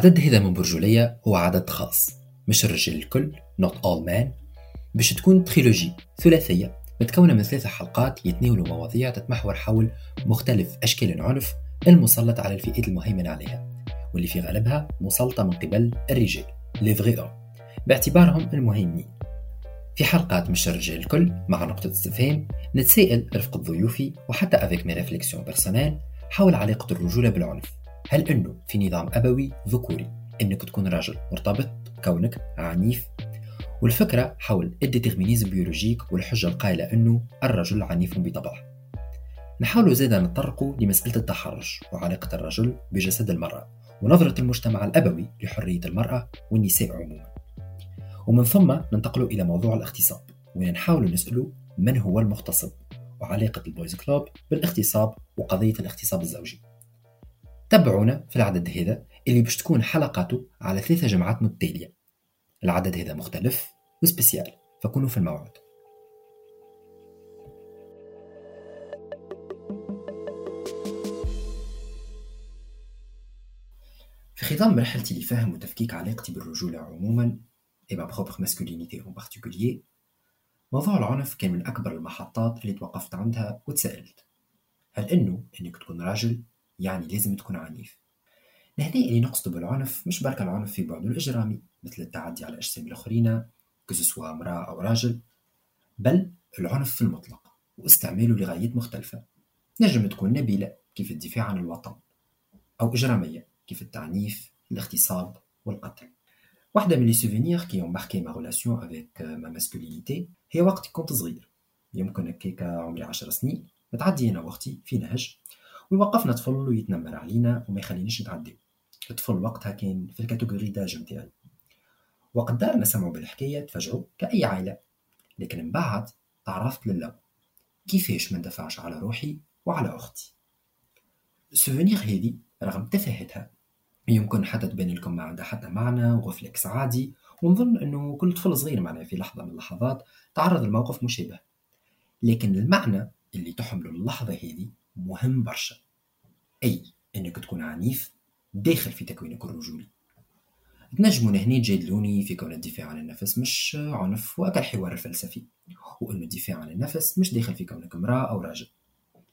العدد هذا من برجولية هو عدد خاص. مش الرجال الكل not all men. باش تكون trilogie ثلاثية متكونة من ثلاثة حلقات يتناولوا مواضيع تتمحور حول مختلف أشكال العنف المسلط على الفئات المهيمنة عليها واللي في غالبها مسلطة من قبل الرجال les vrais باعتبارهم المهيمنين. في حلقات مش الرجال الكل مع نقطة استفهام نتساءل رفقة ضيوفي وحتى avec mes réflexions personnelles حول علاقة الرجولة بالعنف. هل أنه في نظام أبوي ذكوري أنك تكون راجل مرتبط كونك عنيف؟ والفكرة حول ال déterminisme biologique والحجة القائلة أنه الرجل عنيف بطبعه. نحاول زادا نتطرق لمسألة التحرش وعلاقة الرجل بجسد المرأة ونظرة المجتمع الأبوي لحرية المرأة والنساء عموما. ومن ثم ننتقل إلى موضوع الاغتصاب وين نحاول نسأل من هو المغتصب؟ وعلاقة ال boys club بالاغتصاب وقضية الاغتصاب الزوجي. تابعونا في العدد هذا اللي باش تكون حلقاته على ثلاثة جمعات متتالية العدد هذا مختلف و spécial فكونوا في الموعد. في ختام مرحلتي لفهم وتفكيك علاقتي بالرجولة عموما et ma propre masculinité en particulier موضوع العنف كان من أكبر المحطات اللي توقفت عندها وتسألت هل إنه إنك تكون راجل؟ يعني لازم تكون عنيف. لهنا اللي نقصد بالعنف مش برك العنف في بعده الإجرامي مثل التعدي على أجسام الآخرين كسوا امرأة أو راجل بل العنف في المطلق واستعماله لغايات مختلفة. نجم تكون نبيلة كيف الدفاع عن الوطن أو إجرامية كيف التعنيف الاغتصاب والقتل. واحدة من لي كي ont marqué ma relation avec ma masculinité هي وقت كنت صغير. يمكن هكاك عمري عشر سنين متعدي أنا وأختي في نهج. ويوقفنا طفل ويتنمر علينا وما يخلينيش نتعدي. الطفل وقتها كان في الكاتيجوري داج نتاعي وقت دارنا سمعوا بالحكاية تفاجعوا كأي عائلة. لكن من بعد تعرفت لله كيفاش ما ندفعش على روحي وعلى أختي. ال souvenir هذه رغم تفاهتها يمكن حتى تبين لكم ما عندها حتى معنى و réflexe عادي ونظن إنه كل طفل صغير معنا في لحظة من اللحظات تعرض لموقف مشابه. لكن المعنى اللي تحمله اللحظة هذه مهم برشا. أي أنك تكون عنيف داخل في تكوينك الرجولي. تنجموا هنا تجادلوني في كون الدفاع عن النفس مش عنف وأكل حوار الفلسفي وأنه الدفاع عن النفس مش داخل في كونك امرأة أو راجل.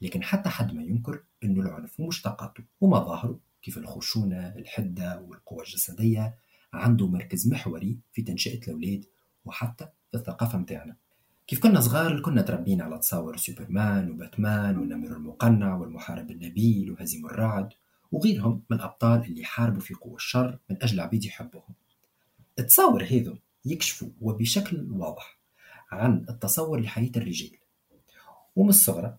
لكن حتى حد ما ينكر أنه العنف ومشتقاته ومظاهره كيف الخشونة الحدة والقوة الجسدية عنده مركز محوري في تنشئة الأولاد وحتى في الثقافة متاعنا. كيف كنا صغار كنا تربينا على تصاور سوبرمان وباتمان والنمر المقنع والمحارب النبيل وهزيم الرعد وغيرهم من الأبطال اللي حاربوا في قوى الشر من أجل عبيد يحبهم. التصاور هذو يكشفوا وبشكل واضح عن التصور لحياة الرجال. ومن الصغرى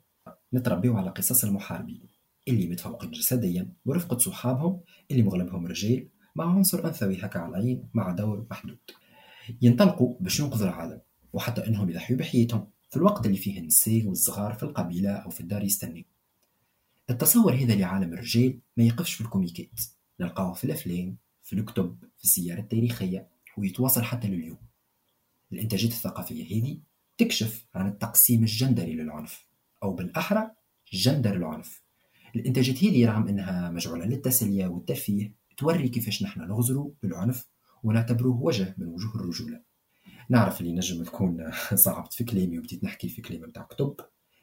نتربيو على قصص المحاربين اللي متفوقين جسديا ورفقة صحابهم اللي مغلبهم رجال مع عنصر أنثوي هكا على العين مع دور محدود. ينطلقوا باش ينقذوا العالم. وحتى إنهم يضحيوا بحياتهم في الوقت اللي فيه النساء والصغار في القبيلة أو في الدار يستني التصور هذا لعالم الرجال ما يقفش في الكوميكات نلقاه في الأفلام في الكتب في السيارة التاريخية ويتواصل حتى لليوم. الإنتاجات الثقافية هذه تكشف عن التقسيم الجندري للعنف أو بالأحرى جندر العنف. الإنتاجات هذه رغم أنها مجعولة للتسلية والترفيه توري كيفاش نحن نغزروا بالعنف ونعتبروه وجه من وجوه الرجولة. نعرف اللي نجم تكون صعبت في كلامي وبديت نحكي في كلام بتاع كتب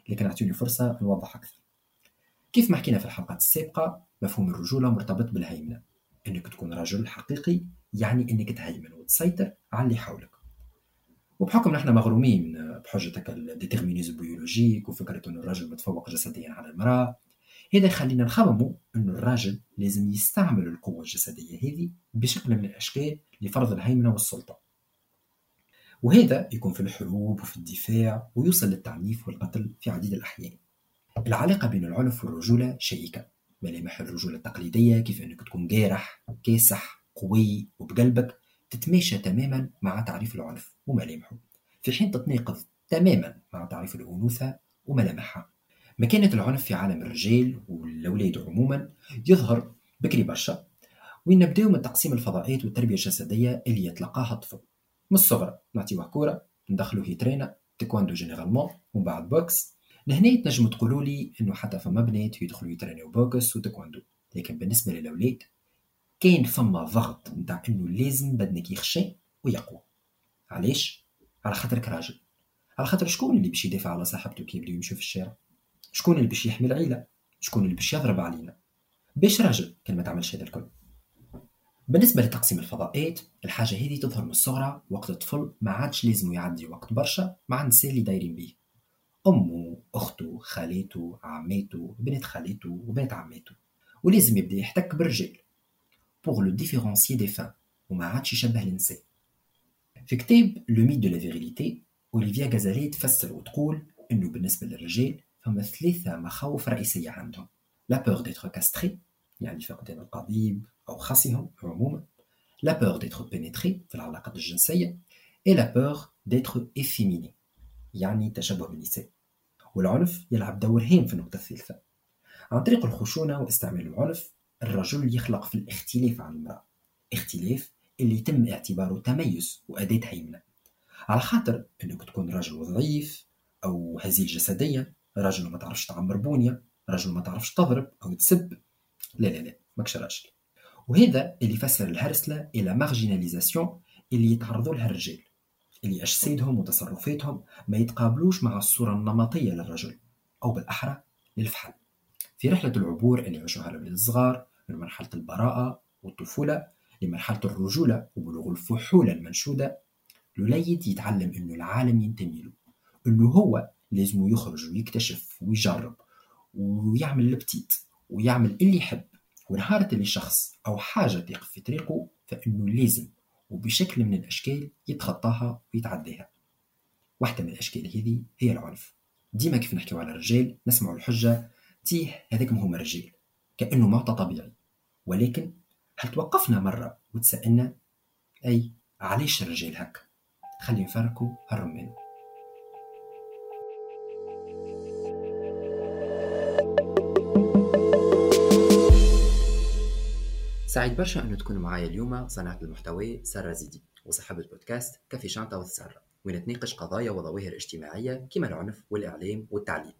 لكن اعطوني فرصة نوضح أكثر. كيف ما حكينا في الحلقات السابقة مفهوم الرجولة مرتبط بالهيمنة. إنك تكون رجل حقيقي يعني إنك تهيمن وتسيطر على اللي حولك. وبحكم نحن مغرومين بحجة ال déterminisme biologique وفكرة إنه الرجل متفوق جسديا على المرأة هذا يخلينا نخمموا إنه الراجل لازم يستعمل القوة الجسدية هذه بشكل من الأشكال لفرض الهيمنة والسلطة. وهذا يكون في الحروب وفي الدفاع ويوصل للتعنيف والقتل في عديد الأحيان. العلاقة بين العنف والرجولة وشيكة ملامح الرجولة التقليدية كيف أنك تكون جارح كاسح قوي وبقلبك تتماشى تماما مع تعريف العنف وملامحه في حين تتناقض تماما مع تعريف الأنوثة وملامحها مكانة العنف في عالم الرجال والأولاد عموما يظهر بكري برشا وين نبداو من تقسيم الفضاءات والتربية الجسدية اللي يتلقاها الطفل. من الصغر نعطيوه كورة ندخلو يترينا تيكواندو généralement ومن بعد boxe. لهنا تنجموا تقولوا لي إنه حتى فما بنات يدخلوا يترينيو boxe وتيكواندو لكن بالنسبة للأولاد كان فما ضغط نتاع إنه لازم بدنك يخشى ويقوى. علاش؟ على خاطرك راجل. على خاطر شكون اللي باش يدافع على صاحبته كي يبداو يمشوا في الشارع؟ شكون اللي باش يحمي العيلة؟ شكون اللي باش يضرب علينا؟ باش راجل كان ما تعملش هذا الكل. بالنسبة لتقسيم الفضاءات الحاجة هذه تظهر من الصغر وقت الطفل ما عادش لازم يعدي وقت برشا مع النساء اللي دايرين بيه. أمه أخته خالته عماته بنت خالته وبنت عماته. ولازم يبدأ يحتك بالرجال. Pour le différencier des femmes وما عادش يشبه النساء في كتاب Le mythe de la virilité أوليفيا غازالي تفسر وتقول إنه بالنسبة للرجال فما ثلاثة مخاوف رئيسية عندهم. la peur d'être castré يعني فقدان القضيب أو خصيهم عموما. la peur d'être pénétré في العلاقات الجنسية et la peur d'être efféminé يعني تشبه بالنساء. والعنف يلعب دور هام في النقطة الثالثة. عن طريق الخشونة واستعمال العنف الرجل يخلق في الاختلاف عن المرأة. اختلاف اللي يتم اعتباره تميز وأداة هيمنة على خاطر إنك تكون راجل ضعيف أو هزيل جسديا راجل ما تعرفش تعمر بونية راجل ما تعرفش تضرب أو تسب. لا لا لا ماكش راجل وهذا اللي يفسر الهرسلة إلى مارجيناليزاسيون اللي يتعرضوا لها الرجال اللي أجسادهم وتصرفاتهم ما يتقابلوش مع الصورة النمطية للرجل أو بالأحرى للفحل. في رحلة العبور اللي يعيشوها الأولاد الصغار من مرحلة البراءة والطفولة لمرحلة الرجولة وبلوغ الفحولة المنشودة الوليد يتعلم إنه العالم ينتمي له إنه هو لازم يخرج ويكتشف ويجرب ويعمل البتيت. ويعمل اللي يحب. ونهارة اللي شخص أو حاجة تقف في طريقه فإنه لازم وبشكل من الأشكال يتخطاها ويتعداها. واحدة من الأشكال هذه هي العنف ديما كيف نحكيو على الرجال نسمع الحجة تيه هذاك هم الرجال. كأنه معطى طبيعي. ولكن هل توقفنا مرة وتسألنا أي علاش الرجال هكا؟ خلي نفركوا هالرمان. سعيد برشا أنه تكون معايا اليوم صانعة المحتوى سارة زيدي وصاحبة بودكاست كافي شانتا وسارة وين تناقش قضايا وظواهر اجتماعية كما العنف والإعلام والتعليم.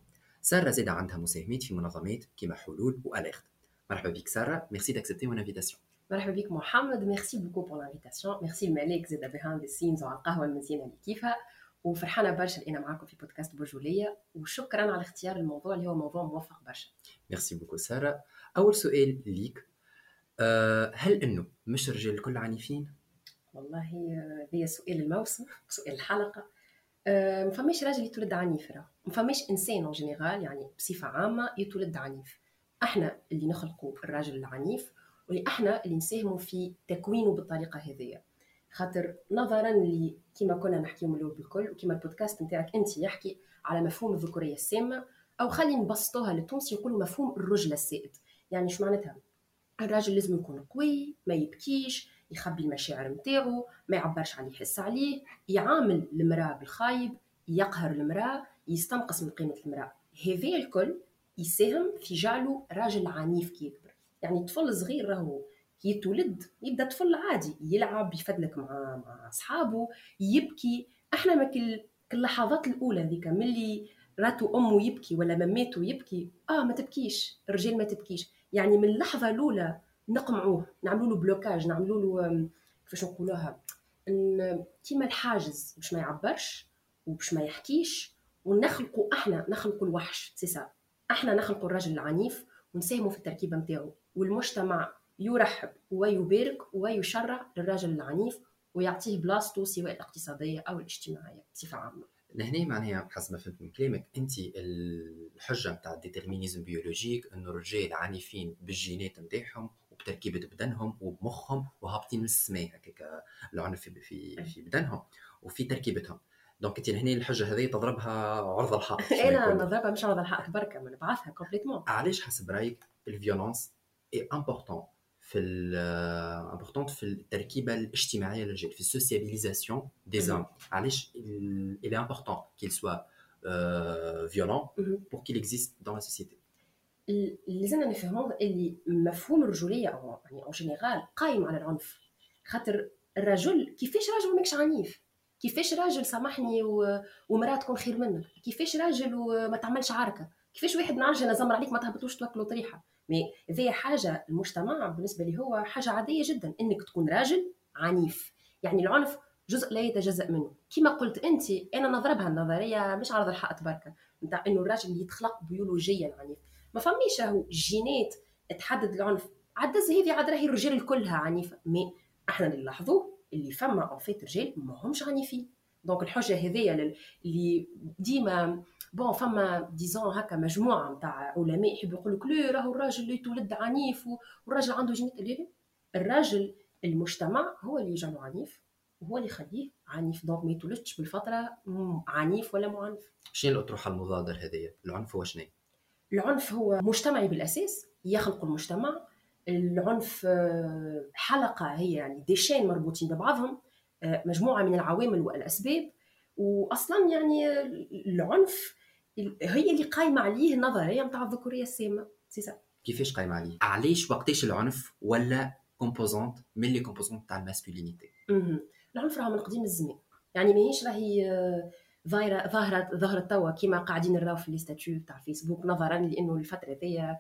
سارة زيد عندها مساهمات في منظمات كما حلول واليرت مرحبا بك سارة merci d'accepter mon invitation مرحبا بك محمد merci beaucoup pour l'invitation merci الملك زاد behind the scenes وعلى القهوة المزيانة اللي كيفها. وفرحانة برشا أنا معاكم في بودكاست برجولية. وشكرا على اختيار الموضوع اللي هو موضوع موفق برشا. merci beaucoup سارة. أول سؤال ليك أه هل إنه مش الرجال الكل عنيفين؟ والله هذا سؤال الموسم سؤال الحلقة. أه ما فماش راجل يتولد عنيف راه. ما فماش إنسان en général يعني بصفة عامة يتولد عنيف. إحنا اللي نخلقوا الراجل العنيف واللي إحنا اللي نساهموا في تكوينه بالطريقة هذيا خاطر نظرا اللي كما كنا نحكيو من الأول بالكل وكما البودكاست نتاعك أنت يحكي على مفهوم الذكورية السامة أو خلي نبسطوها للتونسي يقولوا مفهوم الرجل السائد. يعني شو معناتها؟ الراجل لازم يكون قوي ما يبكيش يخبي المشاعر نتاعو ما يعبرش عن يحس عليه يعامل المرأة بالخايب يقهر المرأة يستنقص من قيمة المرأة. هذا الكل يساهم في جعله راجل عنيف كي يكبر. يعني طفل صغير راهو كي يتولد يبدأ طفل عادي يلعب يفدلك مع مع اصحابه يبكي. إحنا ما كل اللحظات الأولى ذيك ملي راتو أمه يبكي ولا مماته يبكي آه ما تبكيش الرجال ما تبكيش. يعني من اللحظه الأولى نقمعوه نعملوا له blocage نعملوا له كيفاش نقولوها؟ كيما الحاجز باش ما يعبرش وباش ما يحكيش ونخلقوا أحنا نخلقوا الوحش c'est أحنا نخلقوا الرجل العنيف ونساهموا في التركيبة نتاعو. والمجتمع يرحب ويبارك ويشرع للرجل العنيف ويعطيه بلاصتو سواء الاقتصادية أو الاجتماعية بصفة عامة. لهنا معناها حسب ما فهمت من كلامك أنت الحجة نتاع ال déterminisme biologique إنه الرجال عنيفين بالجينات نتاعهم وبتركيبه بدنهم وبمخهم وهابطين من السماء هكاك العنف في في بدنهم وفي تركيبتهم. donc أنت هنا الحجة هذه تضربها عرض الحائط أنا نضربها مش عرض الحائط بركة ما نبعثها complètement. علاش حسب رأيك ال violence est important في important في التركيبة الاجتماعية للرجال في ال sociabilisation des hommes علاش؟ il est important qu'il soit euh, violent pour qu'il existe dans la société. لازمنا نفهموا اللي مفهوم الرجوليه يعني en général قايم على العنف خاطر الرجل كيفاش راجل ماكش عنيف كيفاش راجل سامحني و... ومراه تكون خير منك كيفاش راجل وما تعملش عركه كيفاش واحد نعرج زمر عليك ما تهبطوش توكلوا طريحه mais ذي حاجة المجتمع بالنسبة لي هو حاجة عادية جدا إنك تكون راجل عنيف. يعني العنف جزء لا يتجزأ منه. كما قلت أنت أنا نضربها النظرية مش عرض الحائط بركة. نتاع إنه الراجل يتخلق بيولوجيا عنيف. ما فميش هو جينات تحدد العنف. عدز هذه عاد راهي الرجال كلها عنيفة. mais إحنا اللي نلاحظوه اللي فما en fait رجال ما همش عنيفين. donc الحجة هذيا اللي ديما bon فما des gens هكا مجموعه نتاع علماء يحبوا يقول لك لا راهو الراجل اللي تولد عنيف والراجل عنده جينات الراجل المجتمع هو اللي يجعله عنيف وهو اللي يخليه عنيف donc ما يتولدش بالفطرة عنيف ولا معنف شنو الاطروحه المضاده هذه العنف هو شنو؟ العنف هو مجتمعي بالأساس يخلق المجتمع. العنف آه، حلقة هي يعني des chaînes مربوطين ببعضهم آه، مجموعة من العوامل والأسباب. واصلا يعني العنف هي اللي قايمة عليه النظريه نتاع الذكورية السامة c'est كيفاش قايمة عليه؟ علاش وقتاش العنف ولا composante من les composantes تاع ال masculinité؟ العنف راه من قديم الزمان. يعني ماهيش راهي آه، ظاهره ظاهره ظهرت توا كيما قاعدين نراو في les تاع فيسبوك نظرا لأنه الفترة هذيا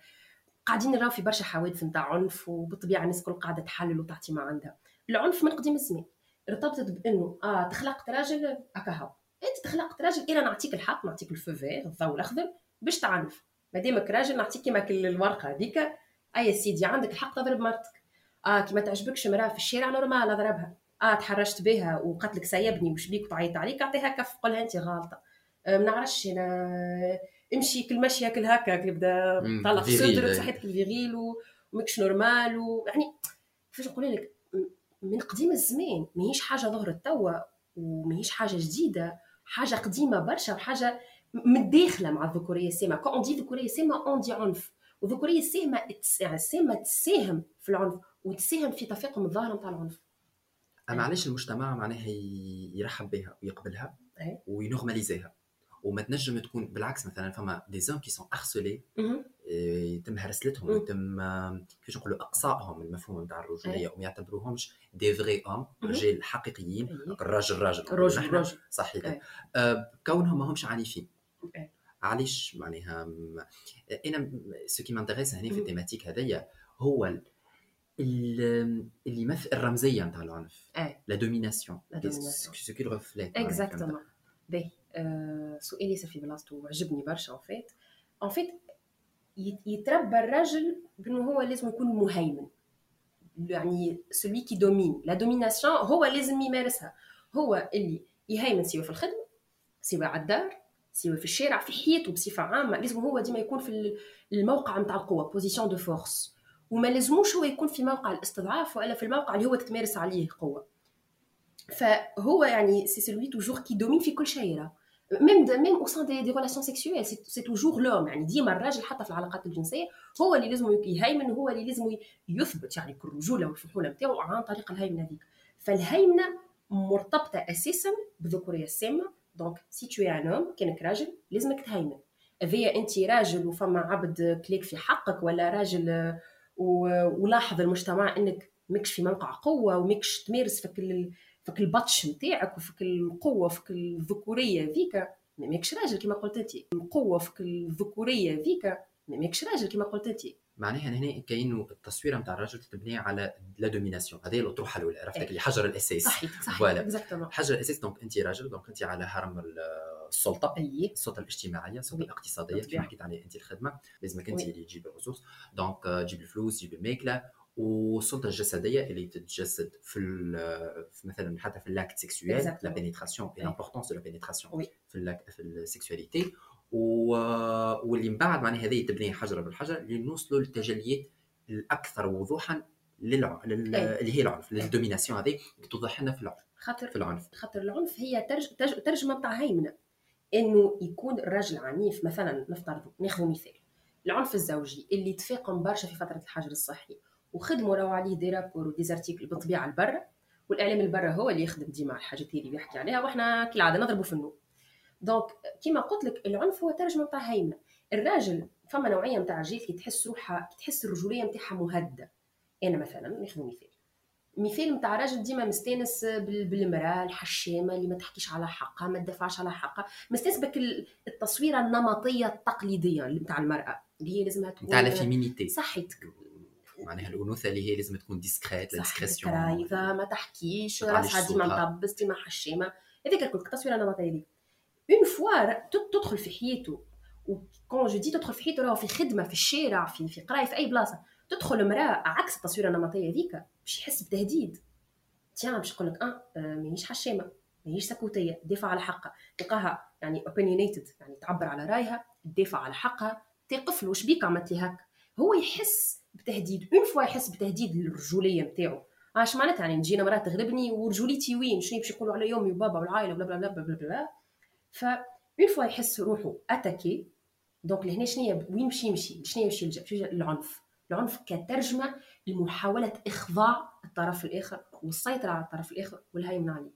قاعدين نراو في برشا حوادث نتاع عنف وبالطبيعة الناس الكل قاعدة تحلل وتعطي ما عندها العنف من قديم الزمان. ارتبطت بأنه آه تخلقت راجل هكا أنت تخلقت راجل أنا نعطيك الحق نعطيك الفو فير الضوء الأخضر باش تعنف ما دامك راجل نعطيك كيما الورقة هذيك. أي سيدي عندك الحق تضرب مرتك. آه كي ما تعجبكش مرأة في الشارع نورمال أضربها. آه تحرشت بها وقالت لك سيبني وش بيك وتعيط عليك أعطيها كف قولها أنت غالطه آه ما نعرفش أنا. امشي كل ماشيه كل هكا يبدا طلق صدرك صحتك الفيغيل وماكش normal ويعني كيفاش نقول لك من قديم الزمان ماهيش حاجة ظهرت توا وماهيش حاجة جديدة. حاجة قديمة برشا وحاجة متداخلة مع الذكورية السامة. quand on dit ذكورية سامه on dit عنف. والذكوريه السامة يعني السامة تساهم في العنف وتساهم في تفاقم الظاهره نتاع العنف. أما علاش المجتمع معناها يرحب بها ويقبلها وي normaliser ها. وما تنجم تكون بالعكس مثلا فما des hommes qui sont harcelés يتم هرسلتهم ويتم كيفاش نقولوا إقصائهم المفهوم نتاع الرجولية وما يعتبروهمش des vrais hommes رجال حقيقيين الراجل راجل راجل راجل صحيح. آه، كونهم ما همش عنيفين. علاش معناها؟ أنا ce qui m'intéresse هنا في ال thématique هذيا هو اللي يمثل الرمزية نتاع العنف. la domination ce qui reflète exactement باهي سؤالي في بلاصتو وعجبني برشا en fait en fait يتربى الرجل بأنه هو لازم يكون مهيمن. يعني c'est lui qui domine. la domination هو لازم يمارسها. هو اللي يهيمن سواء في الخدمة سواء على الدار سواء في الشارع في حياته بصفة عامة. لازم هو ديما يكون في الموقع نتاع القوة position de force وما لازموش هو يكون في موقع الاستضعاف والا في الموقع اللي هو تتمارس عليه قوه فهو يعني c'est celui toujours qui domine في كل شيء راه. même même au sein des des relations sexuelles c'est toujours l'homme يعني ديما الراجل حتى في العلاقات الجنسية هو اللي لازم يهيمن هو اللي لازم يثبت. يعني الرجوله والفحوله نتاعو عن طريق الهيمنة هذيك. فالهيمنة مرتبطة أساسا بالذكوريه السامة. donc si tu es un homme كانك راجل لازمك تهيمن. هذيا أنت راجل وفما عبد كليك في حقك ولا راجل ولاحظ المجتمع إنك ماكش في موقع قوة وماكش تمارس فك فك البطش نتاعك وفك القوة وفك الذكورية ذيك ماكش راجل كما قلت انت القوة فك الذكورية ذيك ماكش راجل كما قلت انت معناها هنا كاين التصويره نتاع الرجل تتبني على la domination هذه الأطروحة الأولى عرفتك إيه. اللي حجر الأساس. صحيح صحيح voilà. حجر الأساس donc انت راجل donc انت على هرم السلطة. أيه. السلطة الاجتماعية السلطة الاقتصادية. كما حكيت عليه انت الخدمة. لازمك انت اللي تجيب ال ressources. donc تجيب الفلوس تجيب الماكلة. والسلطة الجسدية اللي تتجسد في, في مثلا حتى في ال l'acte sexuel la pénétration et l'importance de la pénétration في ال l'acte في ال sexualité واللي من بعد معناها هذه تبني حجره بالحجر لنوصلوا للتجليات الأكثر وضوحا للع... لل... اللي هي العنف لل domination هذه توضح لنا في العنف خاطر في العنف. خاطر العنف هي ترج... ترج... ترجمة نتاع هيمنة إنه يكون الرجل عنيف. مثلا نفترض ناخذ مثال العنف الزوجي اللي تفاقم برشا في فترة الحجر الصحي وخدموا راهو عليه des rapports و des articles بالطبيعة البرة والاعلام البرة هو اللي يخدم ديما الحاجات اللي بيحكي عليها وإحنا كالعادة نضربوا في النوم donc كيما قلت لك العنف هو ترجمة نتاع هيمنة. الراجل فما نوعية نتاع رجال كي تحس روحها كي تحس الرجولية نتاعها مهددة. أنا مثلا ناخذ مثال. مثال نتاع راجل ديما مستانس بالمرأة الحشامة اللي ما تحكيش على حقها ما تدافعش على حقها مستانس بك التصويرة النمطية التقليدية نتاع المرأة اللي هي لازمها تكون نتاع ال féminité صحيت معناها الأنوثة اللي هي لازم تكون discrète discrétion كرايفه ما تحكيش راسها ديما مطبس ديما حشامة. هذيك الكل التصويره النمطيه dès une fois تدخل في حياته و quand je dis تدخل في حياته راهو في خدمة في الشارع في في قراية في أي بلاصة. تدخل امرأة عكس التصويره النمطيه هذيك باش يحس بتهديد. تيان باش يقول لك آه, آه ماهيش حشامة ماهيش سكوتية دافع على حقها. تلقاها يعني opinionated يعني تعبر على رأيها تدافع على حقها تقفل واش بيك عملت لي هكا هو يحس بتهديد. une fois يحس بتهديد للرجوليه نتاعو اش معناتها يعني تجيني مرا تغلبني ورجوليتي وين؟ شنو باش يقولوا علي أمي وبابا والعائلة bla bla bla bla bla. ف une fois يحس روحه attaqué donc لهنا شنو وين يمشي يمشي؟ شنو يمشي يلجأ؟ العنف؟ العنف كترجمة لمحاولة إخضاع الطرف الآخر والسيطرة على الطرف الآخر والهيمنه عليه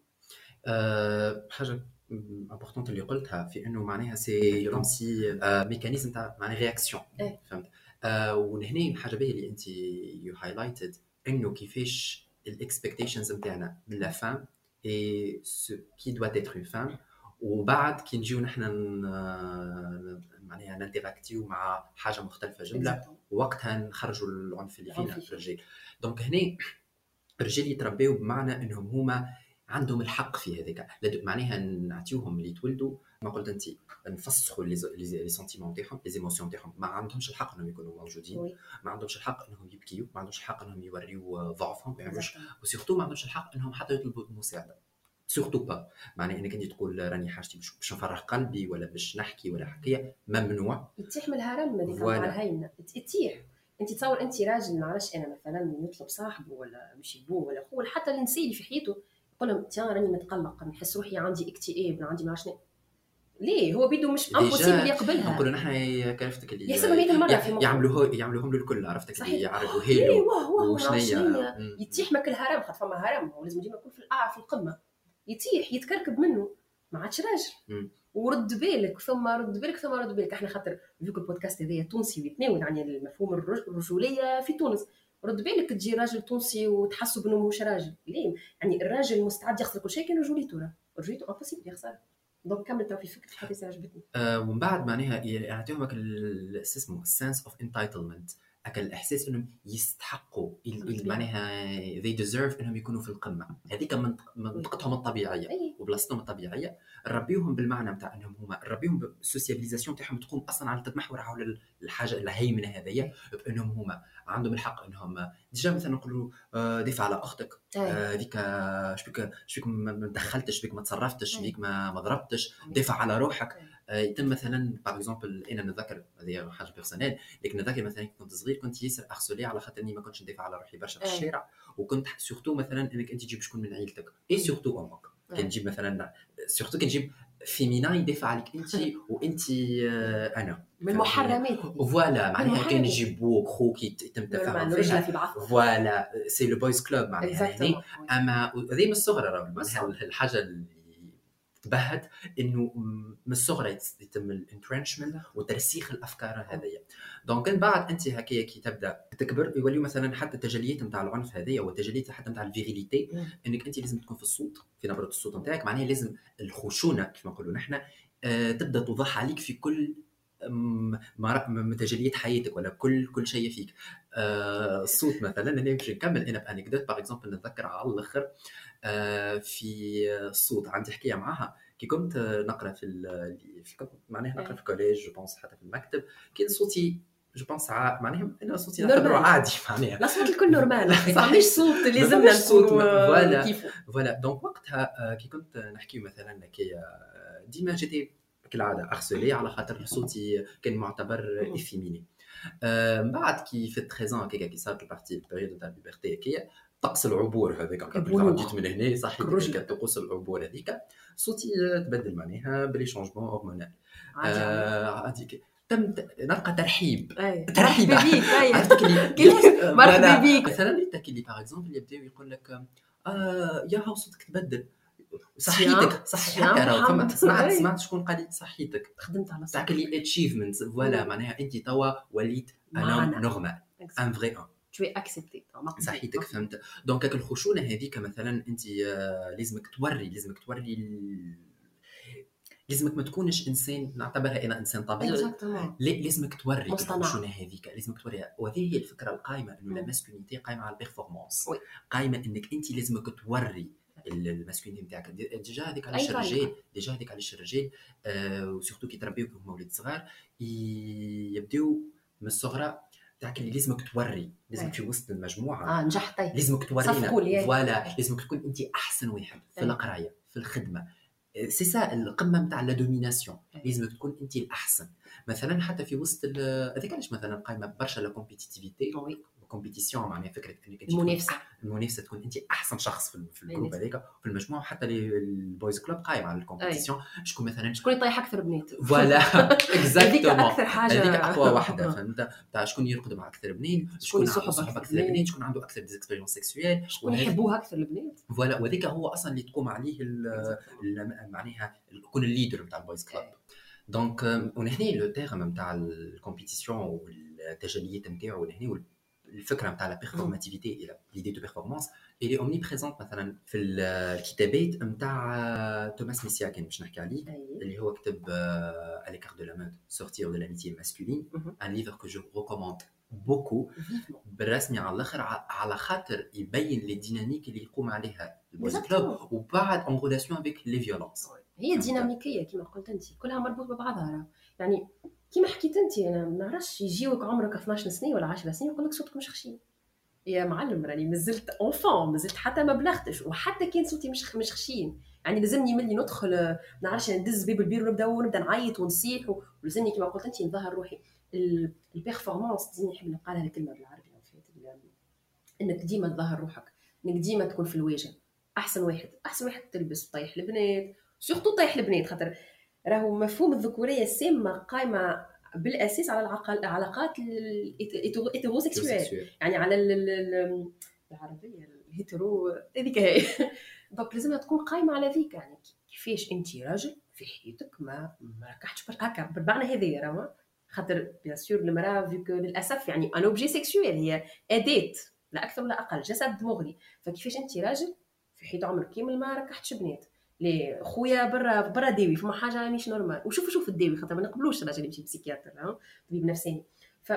أه حاجة importante اللي قلتها في إنه معناها c'est comme si mécanisme تاع معناها réaction إيه. فهمت؟ أه ونهني حاجة باهية اللي انت you highlighted انه كيفاش ال expectations نتاعنا من la femme et que doit être une femme وبعد كي نجيو نحن معناها ننتراكتيو مع حاجة مختلفة جملة وقتها نخرجوا العنف اللي فينا في الرجال. donc هنا الرجال يتربيو بمعنى انهم هما عندهم الحق في هذاك. معناها نعطيوهم اللي يتولدوا ما قلت أنت نفسخوا les sentiments تاعهم les émotions تاعهم. ما عندهمش الحق إنهم يكونوا موجودين. ما عندهمش الحق إنهم يبكيو. ما عندهمش الحق إنهم يوريو ضعفهم. ما يعملوش و surtout ما عندهمش الحق إنهم حتى يطلبوا المساعدة. surtout pas معناها إنك أنت تقول راني حاجتي باش نفرغ قلبي ولا باش نحكي ولا حكاية ممنوع. يتيح من الهرم هذيك مع الهيمنه يتيح أنت تصور أنت راجل ما عرفش أنا مثلا يطلب صاحبه ولا مش يبوه ولا ولا حتى الانسان اللي في حياته يقول لهم تيان راني متقلق. نحس روحي عندي اكتئاب عندي ما شنو. ليه؟ هو بيدو مش impossible يقبلها. نقولوا نحن كرفتك اللي يحسبها 100 مرة في يعملوه يعملوهم له الكل عرفتك اللي يعرفوا هي وشنيا يتيح ماك الهرم خاطر فما هرم. هو لازم ديما يكون في في القمة. يتيح يتكركب منه. ما عادش راجل. ورد بالك ثم رد بالك ثم رد بالك. إحنا خاطر فيك البودكاست هذايا تونسي ويتناول عن المفهوم الرجولية في تونس. رد بالك تجي راجل تونسي وتحسوا بانه مش راجل. ليه؟ يعني الراجل مستعد يخسر كل شيء كان رجوليته رجوليته impossible يخسر donc كمل تو في فكره حديث عجبتني ومن بعد معناها يعطيهم اسمه sense of entitlement أكل الإحساس إنهم يستحقوا معناها they deserve إنهم يكونوا في القمة. هذيك منطقتهم الطبيعية وبلاصتهم الطبيعية. نربيوهم بالمعنى نتاع إنهم هما نربيوهم ال socialisation تاعهم تقوم أصلا على تتمحور حول الحاجة الهيمنة هذيا بإنهم هما. عندهم الحق إنهم déjà مثلا نقولوا آه، دافع على أختك. هذيك آه شبيك شبيك ما دخلتش شبيك ما تصرفتش شبيك ما ضربتش. دافع على روحك. يتم مثلا par exemple أنا نتذكر هذه حاجة personnelle لكن نتذكر مثلا كنت صغير كنت ياسر اغسولي على خاطر إني ما كنتش ندافع على روحي برشا في الشارع. وكنت surtout مثلا إنك أنت تجيب شكون من عيلتك إي. surtout أمك. كان تجيب مثلا surtout كان تجيب féminin يدافع عليك أنت وانت آه، أنا. من المحرمات voilà معناها كان يجيب بوك خوك يتم التفاهم voilà c'est le boys club معناها أما هذه من الصغر معناها الحاجة اللي تبهت إنه من الصغر يتم ال entrenchment وترسيخ الأفكار هذيا donc من بعد أنت هكايا كي تبدأ تكبر يوليو مثلا حتى التجليات نتاع العنف هذيا والتجليات حتى نتاع ال virilité إنك أنت لازم تكون في الصوت في نبرة الصوت نتاعك معناها لازم الخشونة كما نقولوا نحن آه تبدأ توضح عليك في كل من تجليات حياتك ولا كل كل شيء فيك. آه الصوت مثلا أنا باش نكمل أنا ب anecdote par exemple نتذكر على الأخر في الصوت عندي حكاية معاها. كي كنت نقرأ في, في كنت معناها نقرأ في ال collège je pense حتى في المكتب كان صوتي je pense معناها أنا صوتي نعتبره عادي معناها. الاصوات الكل normal مش صوت لازمنا صوت voilà voilà donc وقتها كي كنت نحكي مثلا كي ديما j'étais كالعادة harcelé على خاطر صوتي كان معتبر efféminé. من بعد كي في 13 هكاك كي صارت ال puberté ال période تاع ال puberté هكايا طقس العبور هذاك. جيت من هنا الرجل. هذيك طقوس العبور هذيك صوتي تبدل معناها بلي changement hormonal آه، هذيك تم نلقى ترحيب. ترحيب. كيف- مرحبا. بيك. مثلا اللي باغ اكزومبل يبداو يقول لك آه يا صوتك تبدل. صحيتك صحي سيام حتى راه فما. سمعت. سمعت شكون قال لي صحيتك خدمت على تاعك اللي اتشيفمنت فوالا. معناها أنت توا وليت أنا. نورمال ان فري ان tu es accepté صحيتك فهمت. دونك الخشونة هذيك مثلا أنت آه، لازمك توري لازمك توري لازمك ما تكونش إنسان نعتبرها أنا إنسان طبيعي. لازمك توري. الخشونة هذيك لازمك توريها. وهذه هي الفكرة القائمه إنه لا قائمه على ال performance. قائمه إنك أنت لازمك توري ال- ال masculinité نتاعك. dé- déjà هذيك علاش. الرجال déjà هذيك علاش الرجال آه و surtout كي تربيو هما ولاد صغار يبداو من الصغرى تاعك اللي لازمك توري لازمك. في وسط المجموعة آه نجحتي لازمك تورينا. voilà لازمك تكون انت أحسن واحد في أي. القراية في الخدمة سي سا القمة نتاع la domination. لازمك تكون انت الأحسن مثلا حتى في وسط ال- هذيك علاش مثلا قايمة برشا la compétitivité compétition معناها فكره انك انت المنافسه المنافسه تكون انت احسن شخص في, ال groupe. هذاك في المجموعه حتى les- ال boys club قايم على ال compétition شكون مثلا شكون يطيح أكثر بنات voilà هذيك exactement أكثر حاجة هذيك اقوى واحدة فهمت تاع شكون يرقد مع أكثر بنين شكون يصحب أكثر بنين. بنين شكون عنده أكثر d'expériences sexuelles شكون يحبوها أكثر البنات voilà وهذاك هو أصلا اللي تقوم عليه معناها يكون ال leader نتاع ال boys club donc ونحن le terme نتاع ال compétition والتجليات نتاعو ونحن الفكرة نتاع la performativité et l'idée de performance اللي omniprésente مثلا في ال- الكتابات نتاع Thomas Messias باش نحكي عليه أي. اللي هو كتب euh, à l'écart de la meute sortir de l'amitié masculine Mhm. un livre que je recommande beaucoup Vivement. بالرسمي على الآخر ع- على خاطر يبين les dynamiques اللي يقوم عليها ال boys Exactement. club وبعد en relation avec les violences هي ديناميكيه كما قلت انت كلها مربوطه ببعضها راه. يعني كما حكيت انت أنا ما نعرفش يجيوك عمرك 12 سنة ولا 10 سنين يقول لك مش خشين يا معلم راني مازلت enfant مازلت حتى ما بلغتش وحتى كان صوتي مش مش خشين يعني لازمني ملي ندخل آه، ما نعرفش ندز باب البير ونبدأ ونبدأ نعيط ونصيح ولازمني كما قلت انت نظهر روحي. ال- ال performance ديما نحب نقالها الكلمة بالعربي إنك ديما تظهر روحك إنك ديما تكون في الواجهة. أحسن واحد أحسن واحد تلبس طيح البنات surtout طيح البنات خاطر راهو مفهوم الذكورية السامه قائمه بالأساس على العلاقات ال hétérosexuelles يعني على ال- ال- ال- العلاقة ال hétéro هذيك هي. donc لازمها تكون قايمة على ذيك. يعني كيفاش انت راجل في حياتك ما ما نكحتش هكا بالمعنى هذايا راهو خاطر bien sûr المرأة فيك للأسف يعني un objet sexuel هي اداه لا أكثر ولا أقل جسد مغري. فكيفاش انت راجل في حيط عمرك كامل ما نكحتش بنات؟ لي خويا برا برا داوي فما حاجة مش normal. وشوف شوف الداوي خاطر ما نقبلوش الراجل يمشي psychiatre طبيب نفساني. ف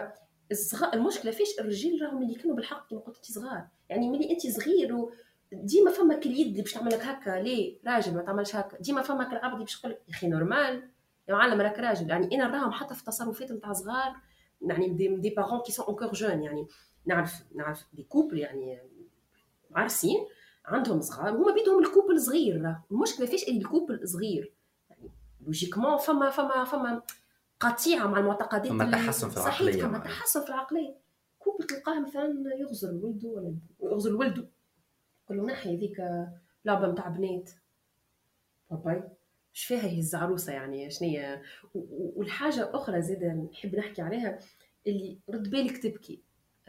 المشكلة فيش الرجال راهم اللي كانوا بالحق كما قلت صغار. يعني ملي انت صغير و ديما فما اليد اللي باش تعمل لك هكا ليه؟ راجل ما تعملش هكا. ديما فما العبد باش يقول يا أخي normal. يا معلم راك راجل. يعني أنا نراهم حتى في التصرفات نتاع صغار يعني des, des parents qui sont encore jeunes يعني نعرف نعرف des couples يعني عارسين عندهم صغار هما بيدهم ال couple صغير. المشكلة فيش اللي ال couple صغير. يعني logiquement فما فما فما قطيعة مع المعتقدات فما تحسن في صحيح، العقلية فما. تحسن في العقلية. couple تلقاه مثلا يغزر ولده ولا يغزر ولده يقول له نحي هذيك لعبة نتاع بنات. باباي اش فيها هي العروسة يعني؟ شنية و- و- والحاجة أخرى زادة نحب نحكي عليها اللي رد بالك تبكي.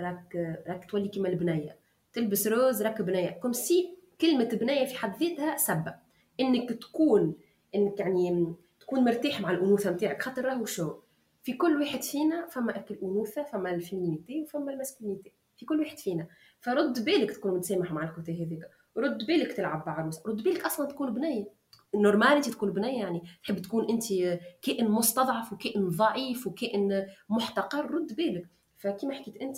راك راك تولي كيما البنية. تلبس rose راك بنيه comme si كلمة بنيه في حد ذاتها سبه إنك تكون إنك يعني تكون مرتاح مع الأنوثة نتاعك خاطر راهو شو؟ في كل واحد فينا فما أك الأنوثة فما ال féminité وفما ال masculinité. في كل واحد فينا. فرد بالك تكون متسامح مع ال côté هذيك. رد بالك تلعب بعروس رد بالك أصلا تكون بنيه normal انت تكون بنيه يعني. تحب تكون أنت كائن مستضعف وكائن ضعيف وكائن محتقر رد بالك. فكما حكيت أنت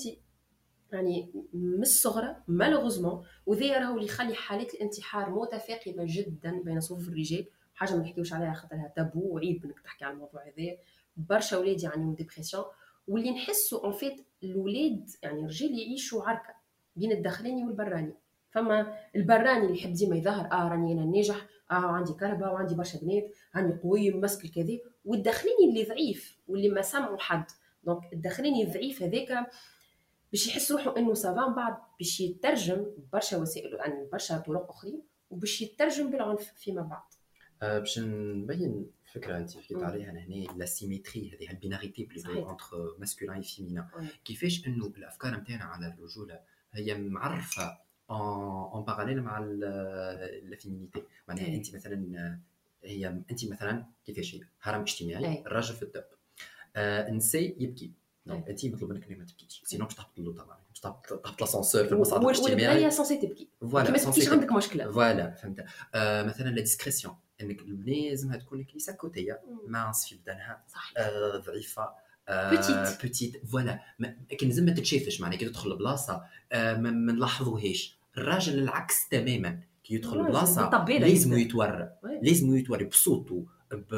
يعني من الصغرى malheureusement وذا راهو اللي يخلي حالات الانتحار متفاقمة جدا بين صفوف الرجال. حاجة ما نحكيوش عليها خاطرها تابو وعيب إنك تحكي على الموضوع هذا. برشا ولاد يعانيو من dépression واللي نحسوا en fait الولاد يعني الرجال يعيشوا عركة بين الداخلاني والبراني. فما البراني اللي يحب ديما يظهر آه راني أنا ناجح آه عندي كرهبة وعندي برشا بنات راني قوي ومسك الكذا. والداخلاني اللي ضعيف واللي ما سمعوا حد. donc الداخلاني الضعيف هذاك باش يحس روحه إنه ça va من بعد باش يترجم برشا وسائل يعني برشا طرق اخرين وباش يترجم بالعنف فيما بعد. أه باش نبين فكرة أنت حكيت عليها هنا la symétrie هذه ال binarité بليزو entre masculin féminin كيفاش إنه الافكار نتاعنا على الرجولة هي معرفة en parallèle مع la féminité معناها أنت مثلا هي أنت مثلا كيفاش هي؟ هرم اجتماعي الراجل في الدب. آه النساء يبكي. انت مطلوب منك ما تبكيش sinon باش تهبط طبعا باش تهبط l'ascenseur في المصعد الاجتماعي والبنيه censée تبكي voilà ما تبكيش عندك مشكله voilà فهمت آه مثلا la discrétion انك البنيه لازمها تكون كنيسه côté ماس في بدنها آه ضعيفه petite petite voilà لكن لازم ما تتشافش معناها كي تدخل لبلاصه ما نلاحظوهاش الراجل العكس تماما كي يدخل لبلاصه لازم يتورى لازم يتورى بصوته ب...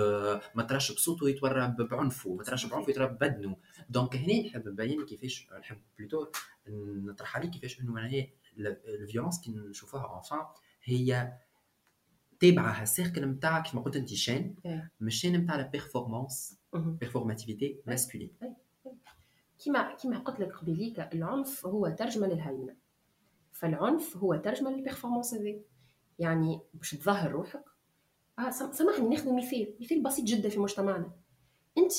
ما تراش بصوته يتورى بعنفه ما تراش بعنفه يتورى ببدنه. donc هنا نحب نبين كيفاش نحب plutôt نطرح عليك كيفاش إنه هي ال violence كي نشوفوها enfin هي تابعة ال cercle نتاع كيما قلت انت chaîne مش chaîne نتاع la performance performativité masculine كيما كيما قلت لك قبيليك العنف هو ترجمة للهيمنه فالعنف هو ترجمة لل performance هذه. يعني باش تظهر روحك آه سامحني ناخذ مثال مثال بسيط جدا في مجتمعنا. أنت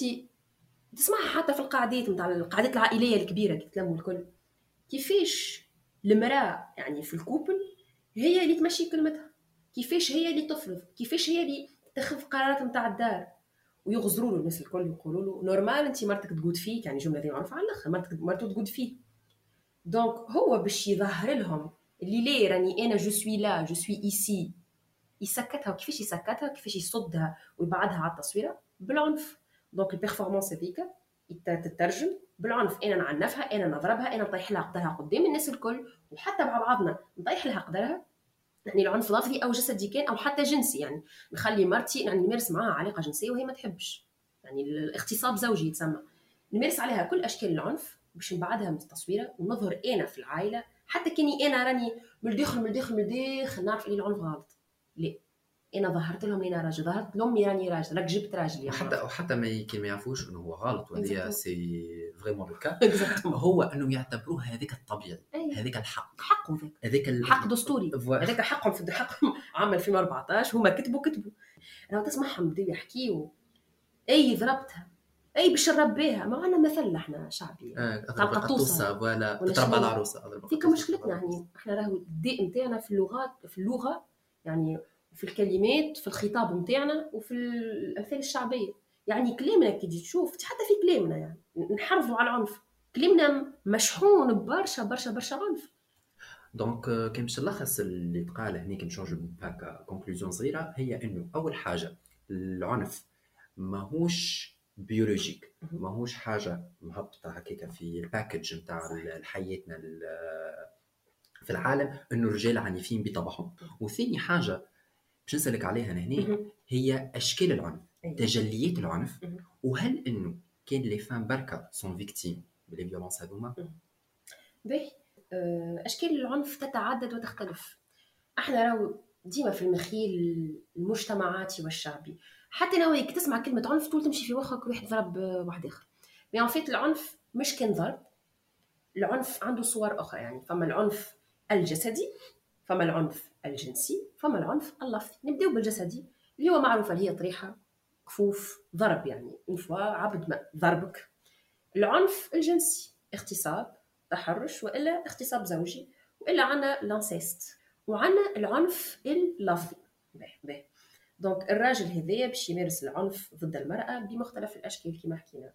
تسمعها حتى في القعدات نتاع القعدات العائلية الكبيرة كي تلموا الكل. كيفاش المرأة يعني في ال couple هي اللي تمشي كلمتها؟ كيفاش هي اللي تفرض؟ كيفاش هي اللي تاخذ قرارات نتاع الدار؟ ويغزروا له الناس الكل يقولوا له normal أنت مرتك تقود فيك يعني جملة ذي معروفة على الأخر مرتك مرته تقود فيه donc هو باش يظهر لهم اللي ليه راني أنا je suis là je suis ici يسكتها وكيفاش يسكتها كيفاش يصدها ويبعدها على التصويرة؟ بالعنف. donc ال performance هذيك تترجم بالعنف. أنا نعنفها أنا نضربها أنا نطيح لها قدرها قدام الناس الكل وحتى مع بعضنا نطيح لها قدرها. يعني العنف لفظي أو جسدي كان أو حتى جنسي يعني. نخلي مرتي يعني نمارس معاها علاقة جنسية وهي ما تحبش. يعني الاغتصاب زوجي يتسمى. نمارس عليها كل أشكال العنف باش نبعدها من التصويرة ونظهر أنا في العائلة. حتى كاني أنا راني من الداخل من الداخل من الداخل نعرف اللي العنف غلط. لا أنا ظهرت لهم أنا راجل ظهرت لامي راني راجل راك جبت راجل. حتى وحتى ما كي ما يعرفوش إنه هو غلط وهذه c'est vraiment le cas هو انه يعتبروه هذاك الطبيعي هذاك الحق. حقه ذاك. هذاك حق دستوري. هذاك حقهم في حقهم عام 2014 هما كتبوا كتبوا. أنا تسمعهم بداو يحكيوا أي ضربتها أي باش نربيها. ما عندنا مثل إحنا شعبي. آه القطوسه ولا تربى العروسة فيك مشكلتنا يعني إحنا راهو الداء نتاعنا في اللغات في اللغة يعني في الكلمات في الخطاب نتاعنا وفي الامثال الشعبية. يعني كلامنا كي تجي تشوف حتى في كلامنا يعني. نحرفوا على العنف. كلامنا مشحون ببرشا برشا برشا عنف. donc كان باش نلخص اللي تقال هنيك نشونج هكا conclusion صغيره هي انه اول حاجة العنف ماهوش biologique ماهوش حاجة مهبطه هكاك في ال package نتاع حياتنا في العالم انه الرجال عنيفين بطبعهم وثاني حاجة باش نسالك عليها هنا هي أشكال العنف أيوة. تجليات العنف وهل إنه كان les femmes بركة sont victimes ب les violences هذوما باهي. آه، أشكال العنف تتعدد وتختلف. إحنا راهو ديما في المخيل المجتمعاتي والشعبي. حتى لو تسمع كلمة عنف تقول تمشي في مخك واحد ضرب واحد آخر. mais يعني en fait العنف مش كان ضرب. العنف عنده صور أخرى يعني. فما العنف الجسدي فما العنف الجنسي فما العنف اللفظي. نبداو بالجسدي اللي هو معروف اللي هي طريحة كفوف ضرب يعني فوا عبد ما ضربك. العنف الجنسي اغتصاب تحرش وإلا اغتصاب زوجي وإلا عندنا l'inceste وعندنا العنف اللفظي. باهي باهي donc الراجل هذايا باش يمارس العنف ضد المرأة بمختلف الأشكال كما حكينا.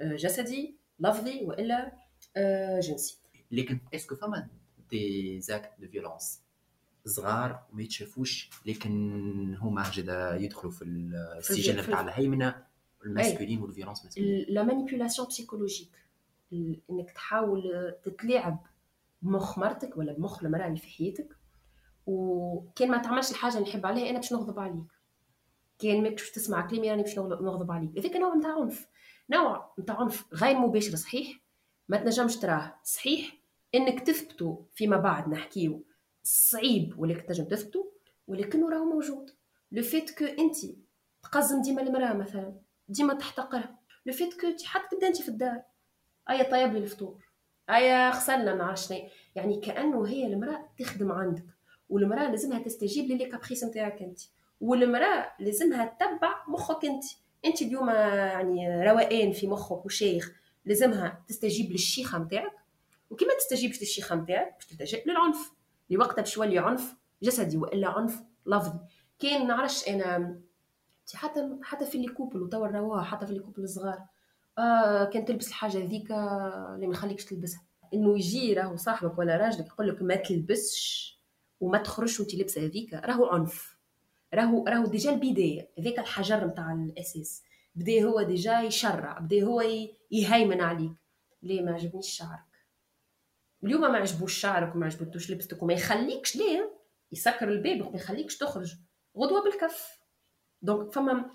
آه، جسدي لفظي وإلا آه، جنسي. لكن est-ce que فما des actes de violence صغار ما يتشافوش لكن هما جدا يدخلوا في السجن نتاع الهيمنة ال masculine وال violence masculine la manipulation psychologique إنك تحاول تتلاعب بمخ مرتك ولا بمخ المرأة اللي في حياتك وكان ما تعملش الحاجة اللي نحب عليها أنا باش نغضب عليك. كان ماكش تسمع كلامي راني باش نغضب عليك. هذاك نوع نتاع عنف. نوع نتاع عنف غير مباشر صحيح ما تنجمش تراه. صحيح إنك تثبتوا فيما بعد نحكيو صعيب ولكن تنجم تثبتوا ولكنه راهو موجود. le fait que انت تقزم ديما المرأة مثلا ديما تحتقرها le fait que حتى تبدا انت في الدار. اي طيب لي الفطور. هيا خسرنا ما عرفش يعني كأنه هي المرأة تخدم عندك. والمرأة لازمها تستجيب ل les caprices نتاعك انت. والمرأة لازمها تتبع مخك انت. انت اليوم يعني روقان في مخك وشيخ لازمها تستجيب للشيخة نتاعك. وكما تستجيبش للشيخة نتاعك باش تلتجئ للعنف. لوقتها باش يولي عنف جسدي وإلا عنف لفظي. كان نعرفش أنا حتى حتى في les couples وتوا رواها حتى في les couples الصغار آه كان تلبس الحاجة هذيك اللي ما يخليكش تلبسها. إنه يجي راهو صاحبك ولا راجلك يقول لك ما تلبسش وما تخرجش وانت لابسة هذيك راهو عنف. راهو راهو déjà البداية هذاك الحجر نتاع الأساس. بدا هو déjà يشرع بدا هو يهيمن عليك. ليه ما عجبنيش شعرك. اليوم ما عجبوش شعرك وما عجبتوش لبستك وما يخليكش ليه يسكر الباب وما يخليكش تخرج. غدوة بالكف. donc فما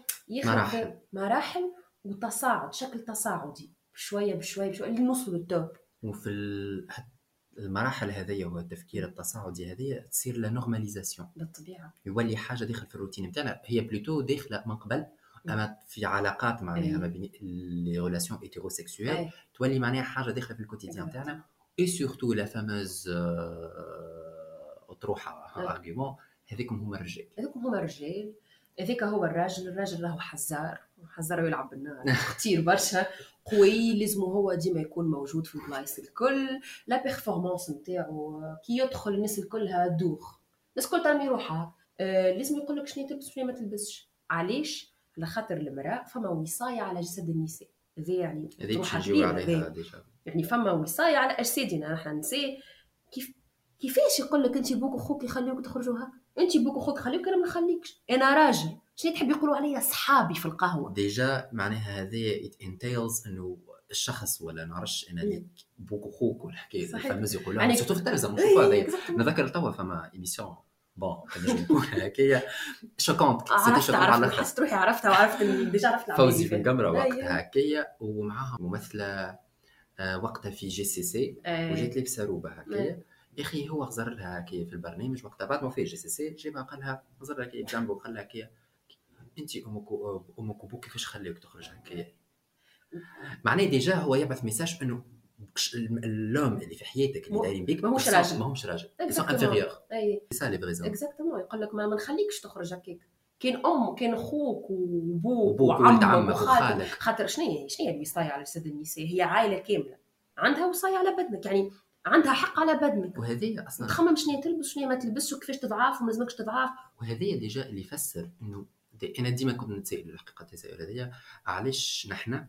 مراحل. مراحل وتصاعد شكل تصاعدي. بشوية بشوية بشوية. لنوصلوا لل top. وفي المراحل هذيا هو التفكير التصاعدي هذه تصير la normalisation بالطبيعة. يولي حاجة داخل في الروتين نتاعنا هي plutôt داخلة من قبل أما في علاقات معناها ما بين les relations hétérosexuelles تولي معناها حاجة داخلة في quotidien نتاعنا et surtout la fameuse اطروحه argument هذيكم هما الرجال هذيكم هما الرجال هذاك هو الراجل الراجل راهو حزار حزار ويلعب بالنار كثير برشا قوي لازم هو ديما يكون موجود في البلايص الكل la performance نتاعو كي يدخل الناس الكلها دوخ الناس الكل ترمي روحها آه لازم يقول لك شنو تلبس شنو ما تلبسش علاش على خاطر المراه فما وصايه على جسد النساء هذا يعني تروح عليها يعني فما وصاية على اجسادنا نحن النساء كيف كيفاش يقول لك انت بوك وخوك يخليوك تخرجوا هكا انت بوك وخوك خليوك أنا ما نخليكش. أنا راجل. شنو تحب يقولوا عليا؟ صحابي في القهوة. déjà معناها ات انتيلز إنه الشخص ولا نعرفش أنا ليك بوك وخوك والحكاية الـ fameuse يقولوا يعني surtout في التلفزه نشوفوا هذايا نذكر توا فما émission bon تنجم تكون هكايا شوكونت عرفت عرفت. حسيت روحي عرفتها وعرفت déjà عرفت فوزي في القمره وقتها هكايا ومعاها ممثله وقتها في JCC وجات لابسه روبه هكايا يا أخي هو غزر لها هكايا في البرنامج. وقتها بعد ما في JCC جابها قال لها غزر لها هكايا بجنبه وقال لها هكايا انت أمك أمك وابوك كيفاش خليوك تخرج هكايا معناه déjà هو يبعث message انه اللوم اللي في حياتك اللي دايرين بيك ماهوش راجل. ماهوش راجل. sont inférieurs et ça les فريزون exactement يقول لك ما نخليكش تخرج هكاك. كاين أم كاين خوك وبوك وعمك وخالك. خاطر شنو هي؟ شنو هي الوصاية على جسد النساء؟ هي عائلة كاملة. عندها وصاية على بدنك. يعني عندها حق على بدنك. وهذه أصلا تخمم شنو تلبس شنو ما تلبسش وكيفاش تضعف وما لازمكش تضعف. وهذه déjà اللي يفسر إنه دي أنا ديما كنت نتسائل الحقيقة التساؤل هذايا علاش نحن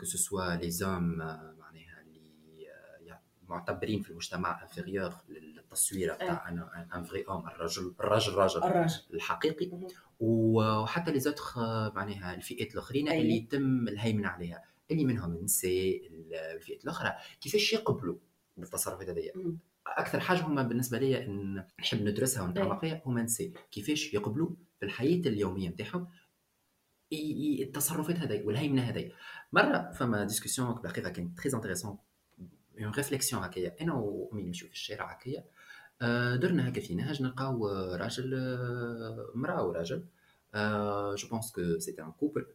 que ce soit les hommes معناها اللي آه معتبرين في المجتمع inférieurs للتصويره تاع أنا un vrai homme الرجل الراجل راجل الراجل الحقيقي. وحتى les autres معناها الفئات الآخرين اللي يتم الهيمنه عليها. اللي منهم النساء الفئات الآخرى. كيفاش يقبلوا بالتصرفات هذيا؟ أكثر حاجة هما بالنسبة لي إن نحب ندرسها ونتعمق فيها هما النساء كيفاش يقبلوا في الحياة اليومية نتاعهم التصرفات هذي والهيمنه هذي. مرة فما discussion بالحقيقة كانت très intéressante une réflexion هكايا. أنا وأمي نمشيو في الشارع هكايا درنا هكا في نهج نلقاو راجل مراه وراجل je pense que c'était un couple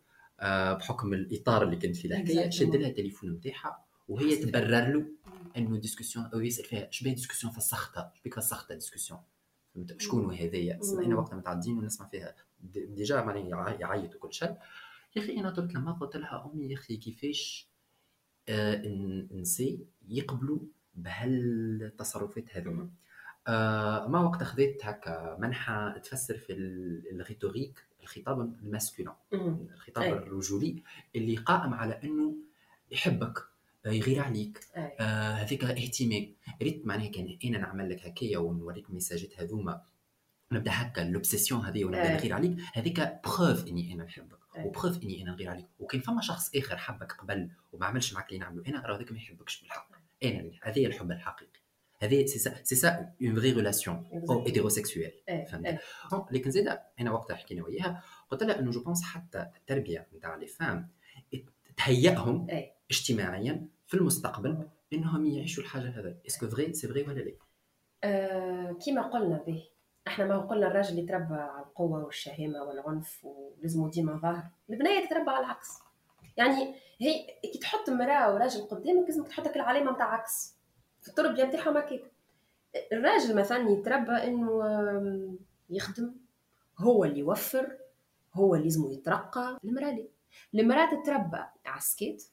بحكم الإطار اللي كانت فيه الحكاية شد لها التليفون نتاعها وهي تبرر له انه discussion أو يسأل فيها شبيه ديسكسيون فسختها شبيك فسختها discussion شكون هذايا؟ إحنا وقتها متعدين ونسمع فيها déjà معناها يعيط وكل شيء. يا أخي أنا درت لما قلت لها أمي يا أخي كيفاش آه النساء يقبلوا بهالتصرفات هذوما. آه ما وقت خذيت هكا منحة تفسر في الـ rhétorique الخطاب الـ masculine. الخطاب أي. الرجولي اللي قائم على أنه يحبك يغير عليك. هذيك آه اهتمام. ريت معناها كان أنا نعمل لك هكايا ونوريك الـ messageات هذوما. نبدأ هكا l'obsession هذه ونبدأ نغير عليك. هذيك preuve إني أنا نحبك و preuve إني أنا نغير عليك. وكان فما شخص آخر حبك قبل وما عملش معك اللي نعملو أنا راه هذاك ما يحبكش بالحق. أنا هذا الحب الحقيقي. هذه c'est ça c'est ça une vraie relation أو hétérosexuelle فهمت؟ لكن زيد أنا وقتها حكينا وياها قلت لها إنه je pense حتى التربية نتاع les femmes تهيئهم اجتماعيا في المستقبل إنهم يعيشوا الحاجة هذا. est-ce que vrai c'est vrai ولا لا؟ أه كيما قلنا به. إحنا ما قلنا الراجل يتربى على القوة والشهامة والعنف ولازم ديما ظاهر. البنيه تتربى على العكس. يعني هي كي تحط مرأة وراجل قدامك لازمك تحطك العلامة نتاع عكس. في التربيه نتاعهم هكاك. الراجل مثلا يتربى إنه يخدم. هو اللي يوفر. هو اللي لازم يترقى. المرأة لا المرأة تتربى على السكيت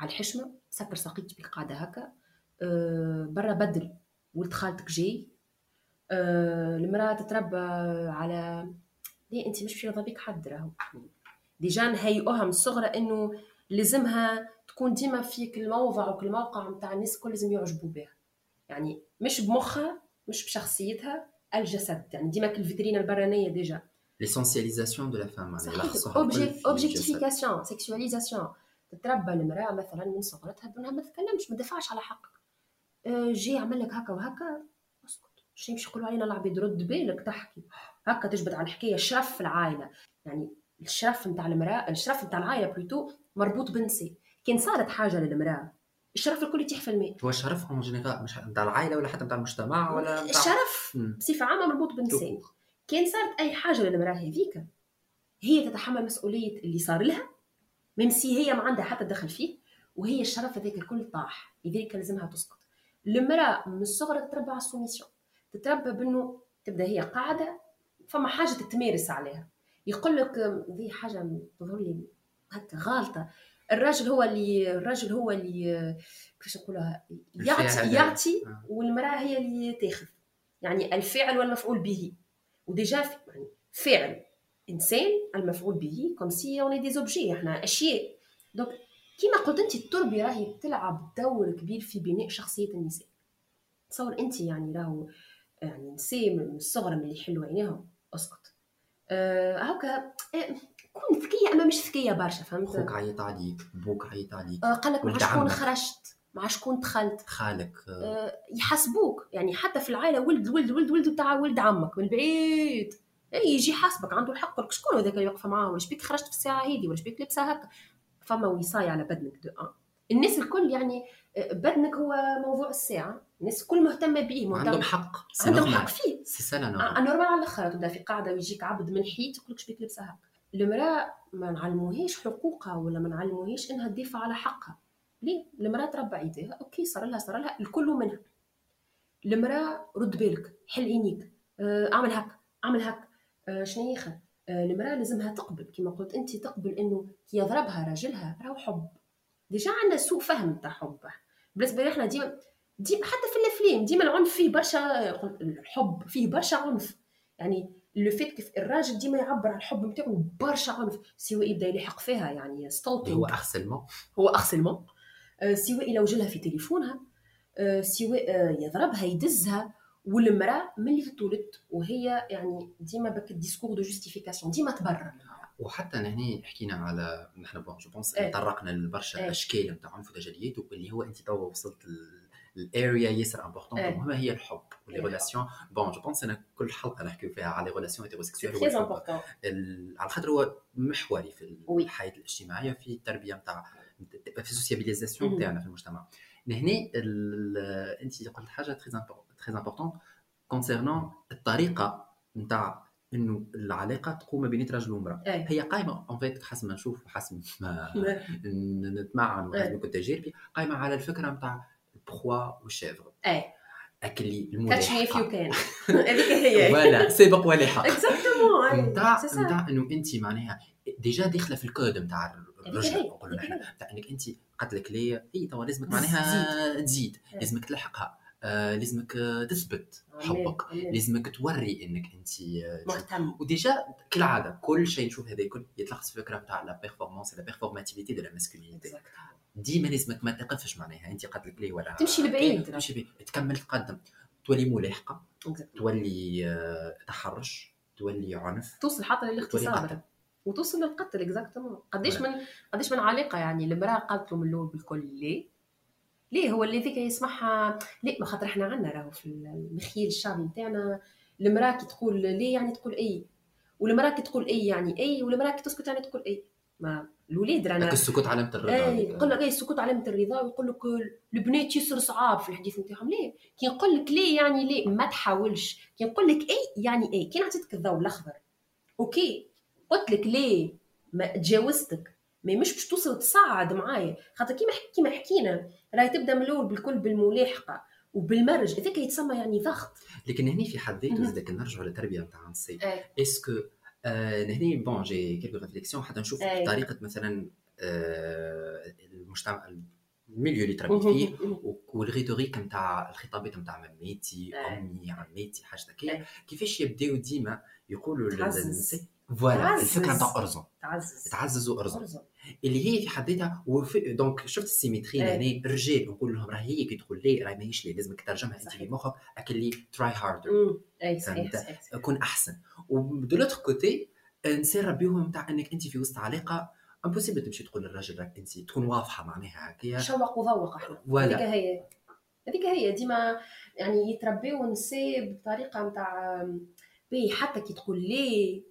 على الحشمة. سكر ساقيك بك قاعدة هكا. أه برا بدل ولد خالتك جاي. أه المرأة تتربى على ليه أنت مش في بك حد راهو ديجا نهيئوها من الصغرى إنه لازمها تكون ديما في كل موضع وكل موقع نتاع الناس الكل لازم يعجبوا بها. يعني مش بمخها مش بشخصيتها الجسد. يعني ديما الفيترينا البرانية déjà. l'essentialisation de la femme objectification sexualisation تتربى المرأة مثلا من صغرتها بأنها ما تتكلمش ما تدافعش على حقك أه، جي عمل لك هكا وهكا. شي يمشي يقولوا علينا العبيد رد بالك تحكي. هكا تجبد على الحكاية الشرف في العائله يعني الشرف نتاع المرأة الشرف نتاع العائله plutôt مربوط بنسي. كان صارت حاجة للمرأة. الشرف الكل يتيح في الماء. هو الشرف en général مش نتاع العائله ولا حتى نتاع المجتمع ولا متاع... الشرف بصفة عامة مربوط بنسي. كان صارت أي حاجة للمرأة هذيك هي تتحمل مسؤولية اللي صار لها même si هي ما عندها حتى دخل فيه وهي الشرف هذاك الكل طاح. لذلك لازمها تسقط. المرأة من الصغر تتربى على الـ soumission تتربى بأنه تبدأ هي قاعدة فما حاجة تتمارس عليها. يقول لك ذي حاجة تظهر لي هكا غالطة. الراجل هو اللي الراجل هو اللي كيفاش نقولها؟ يعطي يعطي آه. والمرأة هي اللي تاخذ. يعني الفعل والمفعول به. و déjà يعني فعل إنسان المفعول به comme si on des objets إحنا أشياء. donc كيما قلت أنت التربية راهي تلعب دور كبير في بناء شخصية النساء. تصور أنت يعني راهو يعني نساء من الصغر من اللي يحلوا عينيهم. اسكت أه هكا إيه، كون ذكيه أما مش ذكيه برشا فهمت؟ خوك عيط عليك بوك عيط عليك. آه قال لك مع شكون خرجت مع شكون دخلت. خالك. آه. يحاسبوك يعني حتى في العائلة ولد ولد ولد ولد بتاع ولد عمك من بعيد. اي يجي يحاسبك عنده الحق لك شكون هذاك اللي واقفه معاه؟ ولا شبيك خرجت في الساعة هذه؟ ولا شبيك لابسه هكا؟ فما وصاية على بدنك دو أن. الناس الكل يعني آه، بدنك هو موضوع الساعة. الناس الكل مهتمه به مهتم عندهم حق. عندهم حق فيه. c'est ça normal على الآخر تبدا في قاعدة ويجيك عبد من حيط يقول لك شبيك لابسة هكا. المرأة ما نعلموهاش حقوقها ولا ما نعلموهاش إنها تدافع على حقها. ليه؟ المرأة تربى عيدها okay صار لها صار لها الكل منها. المرأة رد بالك حل عينيك آه، أعمل هك أعمل هك آه، شنو ياخذ آه، المرأة لازمها تقبل. كما قلت أنت تقبل إنه كي يضربها راجلها راهو حب. déjà عندنا سوء فهم تاع حب بالنسبة لي إحنا ديما ديما حتى في الأفلام ديما العنف فيه برشا الحب فيه برشا عنف. يعني le fait كيف الراجل ديما يعبر عن الحب نتاعو برشا عنف سواء يبدأ يلحق فيها يعني stalking هو harcèlement هو harcèlement آه، سواء لو جلها في تليفونها آه، سواء آه، يضربها يدزها والمرأة ملي تولد. وهي يعني ديما بال discours de justification ديما تبرر وحتى هنا حكينا على نحن bon je pense تطرقنا لبرشا أشكال نتاع عنف وتجليات اللي هو أنت توا وصلت ال area ياسر important المهمه هي الحب و les relations bon je pense أنا كل حلقة نحكيو فيها على les relations hétérosexuelles هو على خاطر هو محوري في الحياة الاجتماعية في التربية نتاع في ال socialisation تاعنا في المجتمع. هنا أنت قلت حاجة très important concernant الطريقة نتاع إنه العلاقة تقوم ما بين رجل وامراه هي قائمة en fait حسب ما نشوف وحسب ما نتمعن وحسب كنت تجاربي قائمة على الفكرة نتاع ال proie وال chasseur اي exactly الملاحقه catch me if you can هذيك هي ولا سابق ولاحق exactement نتاع نتاع انه انت معناها déjà داخله في الكود نتاع الرجل نقولوا نحن نتاع انك انت قالت لك لي اي توا لازمك معناها تزيد لازمك تلحقها آه لازمك تثبت حبك لازمك توري انك انت مهتم و déjà كالعاده كل شيء نشوف هذا الكل يتلخص في فكره نتاع la performance la performativité de la masculinité ديما لازمك ما تقفش معناها. انت قالت لك ولا تمشي لبعيد. تمشي لبعيد تكمل تقدم تولي ملاحقة. تولي آه، تحرش. تولي عنف. توصل حتى للاغتصاب وتوصل للقتل exactement قديش من قديش من علاقه يعني. المرأة قالت من الأول بالكل ليه؟ ليه؟ هو اللي ذيك يسمعها. ليه؟ ما خاطر إحنا عندنا راهو في المخيل الشعبي نتاعنا. المرأة كي تقول ليه يعني تقول أي. والمرأة كي تقول أي يعني أي والمرأة كي تسكت يعني تقول أي. ما الوليد رانا السكوت علامة الرضا اي يقول لك السكوت علامة الرضا ويقول لك البنات يسر صعاب في الحديث نتاعهم ليه كي نقول لك ليه يعني ليه ما تحاولش؟ كي نقول لك اي يعني اي كي نعطيتك الضوء الأخضر. okay قلت لك ليه ما تجاوزتك؟ mais مش باش توصل تصعد معايا. خاطر كيما كيما حكينا راهي تبدأ من الأول بالكل بالملاحقة وبالمرج. هذاك يتسمى يعني ضغط. لكن هنا في حد ذاته زاد نرجعوا للتربية نتاع السي est-ce que آه هنا bon j'ai quelques réflexions حتى نشوف أي. طريقة مثلا آه المجتمع ال milieu اللي تربيت فيه وال rhétorique نتاع الخطابات نتاع مامتي أمي عماتي حاجة هكايا كيفاش يبداو ديما يقولوا voilà الفكرة نتاع ارزن تعزز. تعزز وارزن اللي هي في حد ذاتها donc شفت ال symétrie يعني الرجال نقول لهم راه هي كي تقول لي راه ماهيش لي لازمك ترجمها أنت في مخك exactly try harder كون أحسن. و de l'autre côté نسير ربيهم نتاع إنك أنت في وسط علاقة impossible تمشي تقول للراجل راك أنت تكون واضحة معناها هكايا. شوق وذوق إحنا هذيك هي. هذيك هي. ديما يعني يتربيو النساء بطريقة نتاع بي حتى كي تقول ليه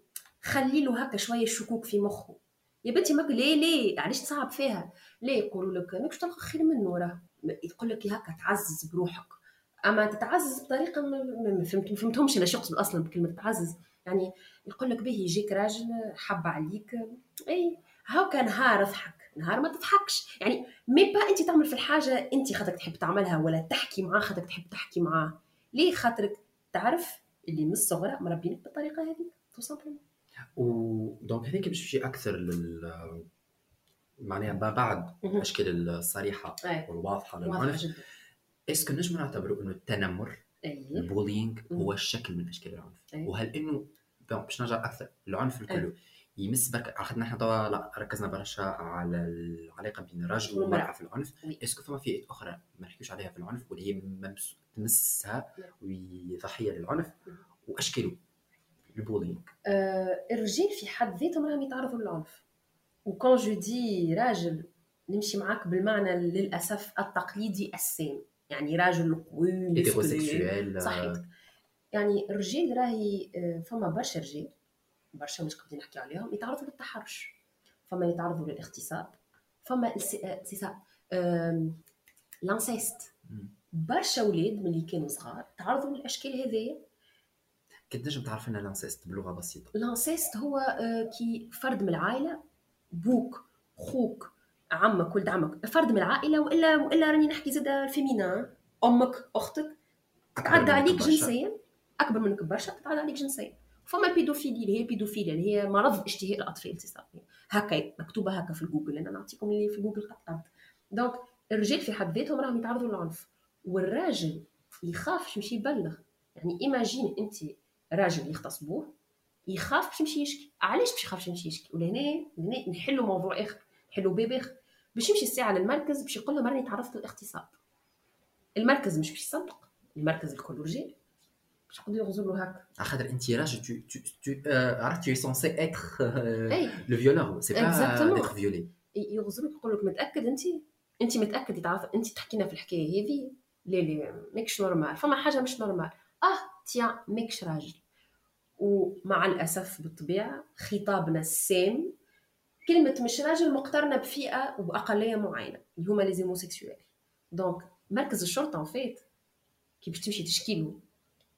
خلي له هكا شوية شكوك في مخه. يا بنتي ماك ليه ليه؟ علاش تصعب فيها؟ ليه يقولوا لك؟ ماكش تلقى خير منه راه يقول لك هكا تعزز بروحك. أما تتعزز بطريقة ما فهمت فهمتهمش أنا يقصد أصلا بكلمة تعزز. يعني يقول لك به يجيك راجل حب عليك. اي هاكا نهار اضحك نهار ما تضحكش. يعني mais bah انت تعمل في الحاجة انت خاطرك تحب تعملها ولا تحكي معاه خاطرك تحب تحكي معاه. ليه خاطرك تعرف اللي من الصغر مربينك بالطريقة هذه؟ tout simplement و donc هذيك باش نمشي أكثر لل معناها ما بعد الأشكال الصريحة والواضحة للعنف est-ce que نجم نعتبروا إنه التنمر ال bullying هو شكل من أشكال العنف؟ وهل إنه باش نرجع أكثر العنف الكل يمس برك خاطر نحن توا لا ركزنا برشا على العلاقة بين الرجل والمرأة. في العنف. est-ce que فما فئات أخرى ما نحكيوش عليها في العنف واللي هي تمسها وهي ضحية للعنف؟ وأشكاله؟ ال bullying آه الرجال في حد ذاتهم راهم يتعرضوا للعنف. و quand je dis راجل نمشي معاك بالمعنى للأسف التقليدي السام. يعني راجل قوي صحيح. يعني الرجال راهي آه، فما برشا رجال برشا مش قاعدين نحكي عليهم يتعرضوا للتحرش. فما يتعرضوا للاغتصاب. فما c'est l'inceste برشا أولاد ملي كانوا صغار تعرضوا للأشكال هذيا كي تنجم تعرف لنا l'inceste؟ بلغة بسيطة. l'inceste هو آه، كي فرد من العائلة بوك خوك عمك ولد عمك فرد من العائلة وإلا وإلا راني نحكي زاد ال féminin أمك أختك تتعدى عليك جنسيا أكبر منك برشا تتعدى عليك جنسيا. فما ال pédophilie اللي هي البيدوفيليا اللي هي مرض اشتهاء الأطفال هكا مكتوبة هكا في الجوجل أنا نعطيكم اللي في جوجل قد donc الرجال في حد ذاتهم راهم يتعرضوا للعنف والراجل يخاف يمشي يبلغ. يعني imagine أنت راجل يغتصبوه يخاف باش يمشي يشكي. علاش باش يخاف يمشي يشكي؟ ولهنا هنا نحلوا موضوع آخر نحلوا باب آخر. باش يمشي الساعة للمركز باش يقول لهم راني تعرضت للاغتصاب. المركز مش باش يصدق المركز الكل رجال باش يقعدوا له هكا. خاطر انت راجل تو تو تو عرفت t'es censé être le violeur c'est pas être violé يغزروك يقول لك متأكد انت؟ انت متأكد تعرف انت تحكينا في الحكاية هذه؟ لا لا ماكش normal فما حاجة مش normal آه تيا ماكش راجل. ومع الأسف بالطبيعة خطابنا السام كلمة مش راجل مقترنة بفئة وبأقلية معينة. اللي هما les homosexuels donc مركز الشرطة en fait كي باش تمشي تشكي له.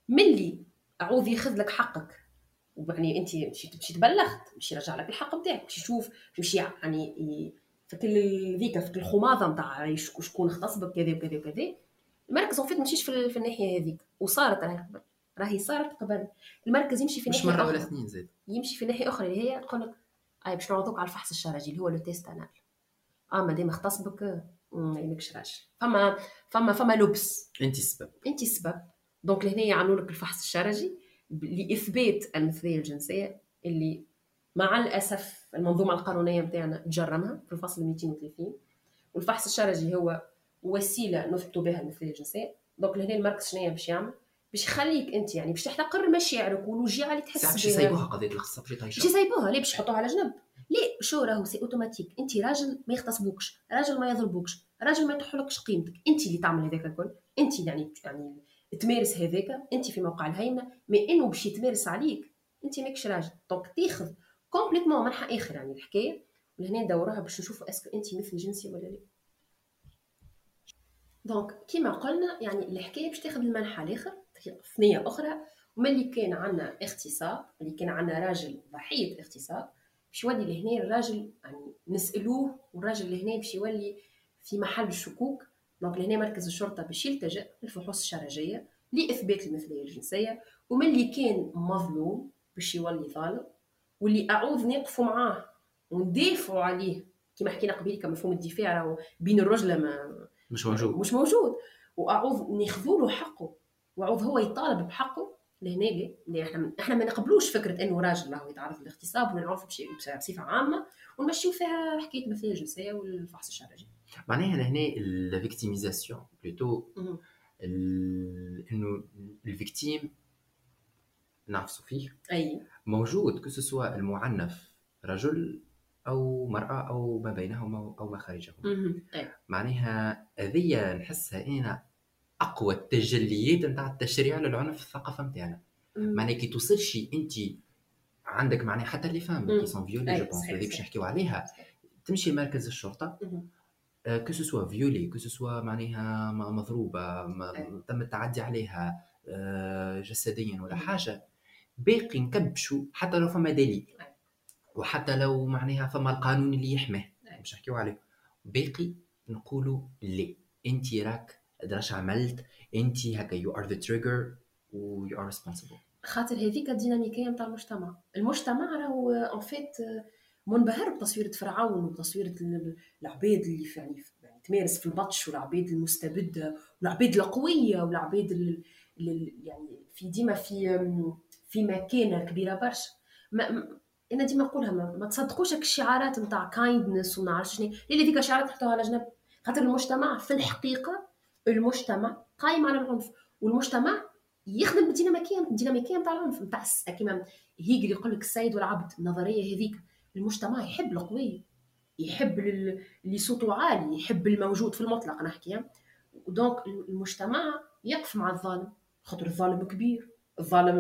ملي عوض ياخذ لك حقك؟ ويعني أنت مشيت تبلغت مشي يرجع لك الحق نتاعك مشي يشوف. مشي يعني في كل ذيك في الخماضه نتاع شكون اغتصبك كذا وكذا وكذا. المركز en fait مشيش في, في الناحية هذيك. وصارت راهي قبل راهي صارت قبل. المركز يمشي في ناحية مش مرة ولا اثنين زيد. يمشي في ناحية أخرى اللي هي تقول لك اي باش نعرضوك على الفحص الشرجي اللي هو le test anal. آه مادام اغتصبك ما يمكش راجل فما فما فما لبس أنت السبب. أنت السبب. دونك لهنا يعملوا لك الفحص الشرجي لإثبات المثلية الجنسية اللي مع الأسف المنظومة القانونية نتاعنا تجرمها في الفصل 230 والفحص الشرجي هو وسيلة نثبت بها المثلية الجنسية. donc لهنا المركز شنو باش يعمل؟ باش يخليك أنت يعني باش تحتقر مشاعرك والوجيعه اللي تحس بها باش يسيبوها قضية الاغتصاب باش باش يسيبوها ليه باش يحطوها على جنب؟ ليه؟ شو راهو c'est automatique؟ أنت راجل ما يغتصبوكش راجل ما يضربوكش راجل ما يطحولكش قيمتك. أنت اللي تعمل هذاك الكل. أنت يعني يعني تمارس هذاك. أنت في موقع الهيمنة. mais إنه باش يتمارس عليك أنت ماكش راجل. donc تاخذ complètement منحى آخر يعني الحكاية. ولهنا ندوروها باش نشوفوا est-ce que أنت مثلي جنسي ولا لا donc كيما قلنا يعني الحكاية باش تاخذ المنحى الآخر. ثنيه أخرى وملي كان عندنا اغتصاب ملي كان عندنا راجل ضحية اغتصاب باش يولي لهنا الراجل يعني نسألوه والراجل لهنا باش يولي في محل الشكوك دونك لهنا مركز الشرطة باش يلتجئ للفحوص الشرجية لإثبات المثلية الجنسية ومن اللي كان مظلوم باش يولي ظالم واللي أعوذ نقفوا معاه وندافعوا عليه كما حكينا قبيل مفهوم الدفاع بين الرجل ما مش موجود. مش موجود. وأعوذ ناخذوا له حقه. واعوذ هو يطالب بحقه لهنا ليه إحنا إحنا ما نقبلوش فكرة إنه راجل راهو يتعرض للاغتصاب ونعرف بصفة عامة ونمشيو فيها حكاية المثليه الجنسية والفحص الشرجي معناها لهنا ال victimisation plutôt إنه ال victime نعرفوا فيه. أي. موجود que ce soit المعنف رجل أو مرأة أو ما بينهما أو ما خارجهما. معناها هذيا نحسها أنا أقوى التجليات نتاع التشريع للعنف في الثقافه نتاعنا معناها كي توصل شيء أنت عندك معناها حتى les femmes qui sont violées je pense هذيك باش نحكيو عليها. تمشي لمركز الشرطة. que ce soit violée que ce soit معناها مضروبة تم التعدي عليها آه، جسديا ولا حاجة. باقي نكبشوا حتى لو فما دليل. وحتى لو معناها فما القانون اللي يحميه. باش نحكيو عليه. باقي نقولوا لا. أنت راك دراش عملت. انت هكا you are the trigger و you are responsible خاطر هذيك الديناميكية نتاع المجتمع. المجتمع راهو en fait منبهر بتصويرة فرعون وبتصويرة العباد اللي يعني يعني تمارس في البطش والعباد المستبده والعباد القوية والعباد يعني في ديما في في مكانة كبيرة برشا. أنا ديما نقولها ما, ما تصدقوش الشعارات نتاع kindness وما عرفتش شنو. اللي ديك الشعارات نحطوها على جنب. خاطر المجتمع في الحقيقة المجتمع قايم على العنف والمجتمع يخدم بالديناميكيه الديناميكيه نتاع العنف. نتاع كيما هيجل يقول لك السيد والعبد النظرية هذيك. المجتمع يحب القوي يحب اللي صوته عالي يحب الموجود في المطلق نحكي. donc المجتمع يقف مع الظالم خاطر الظالم كبير. الظالم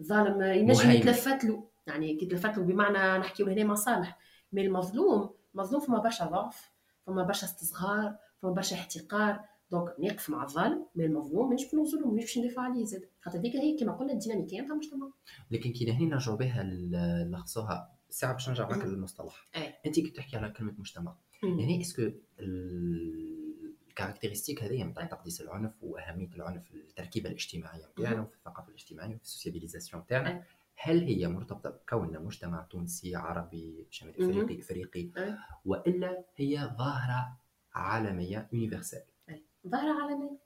الظالم ينجم يتلفت له. يعني كي تلفت له بمعنى نحكيو هنا مصالح. mais المظلوم مظلوم فما برشا ضعف فما برشا استصغار فما برشا احتقار. donc نقف مع الظالم mais المظلوم مانيش باش نوصلو مانيش باش ندافع عليه زاد. خاطر هذيك هي كما قلنا الديناميكية نتاع المجتمع. لكن كي هنا نرجعوا بها نلخصوها. ساعه باش نرجع معك للمصطلح أنت كي تحكي على كلمة مجتمع يعني est-ce que ال caractéristique هذه نتاع تقديس العنف وأهمية العنف في التركيبة الاجتماعية نتاعنا وفي الثقافة الاجتماعية وفي ال sociabilisation تاعنا هل هي مرتبطة بكوننا مجتمع تونسي عربي شمالي إفريقي إفريقي؟ وإلا هي ظاهرة عالمية يونيفرسال ظاهره عالمية.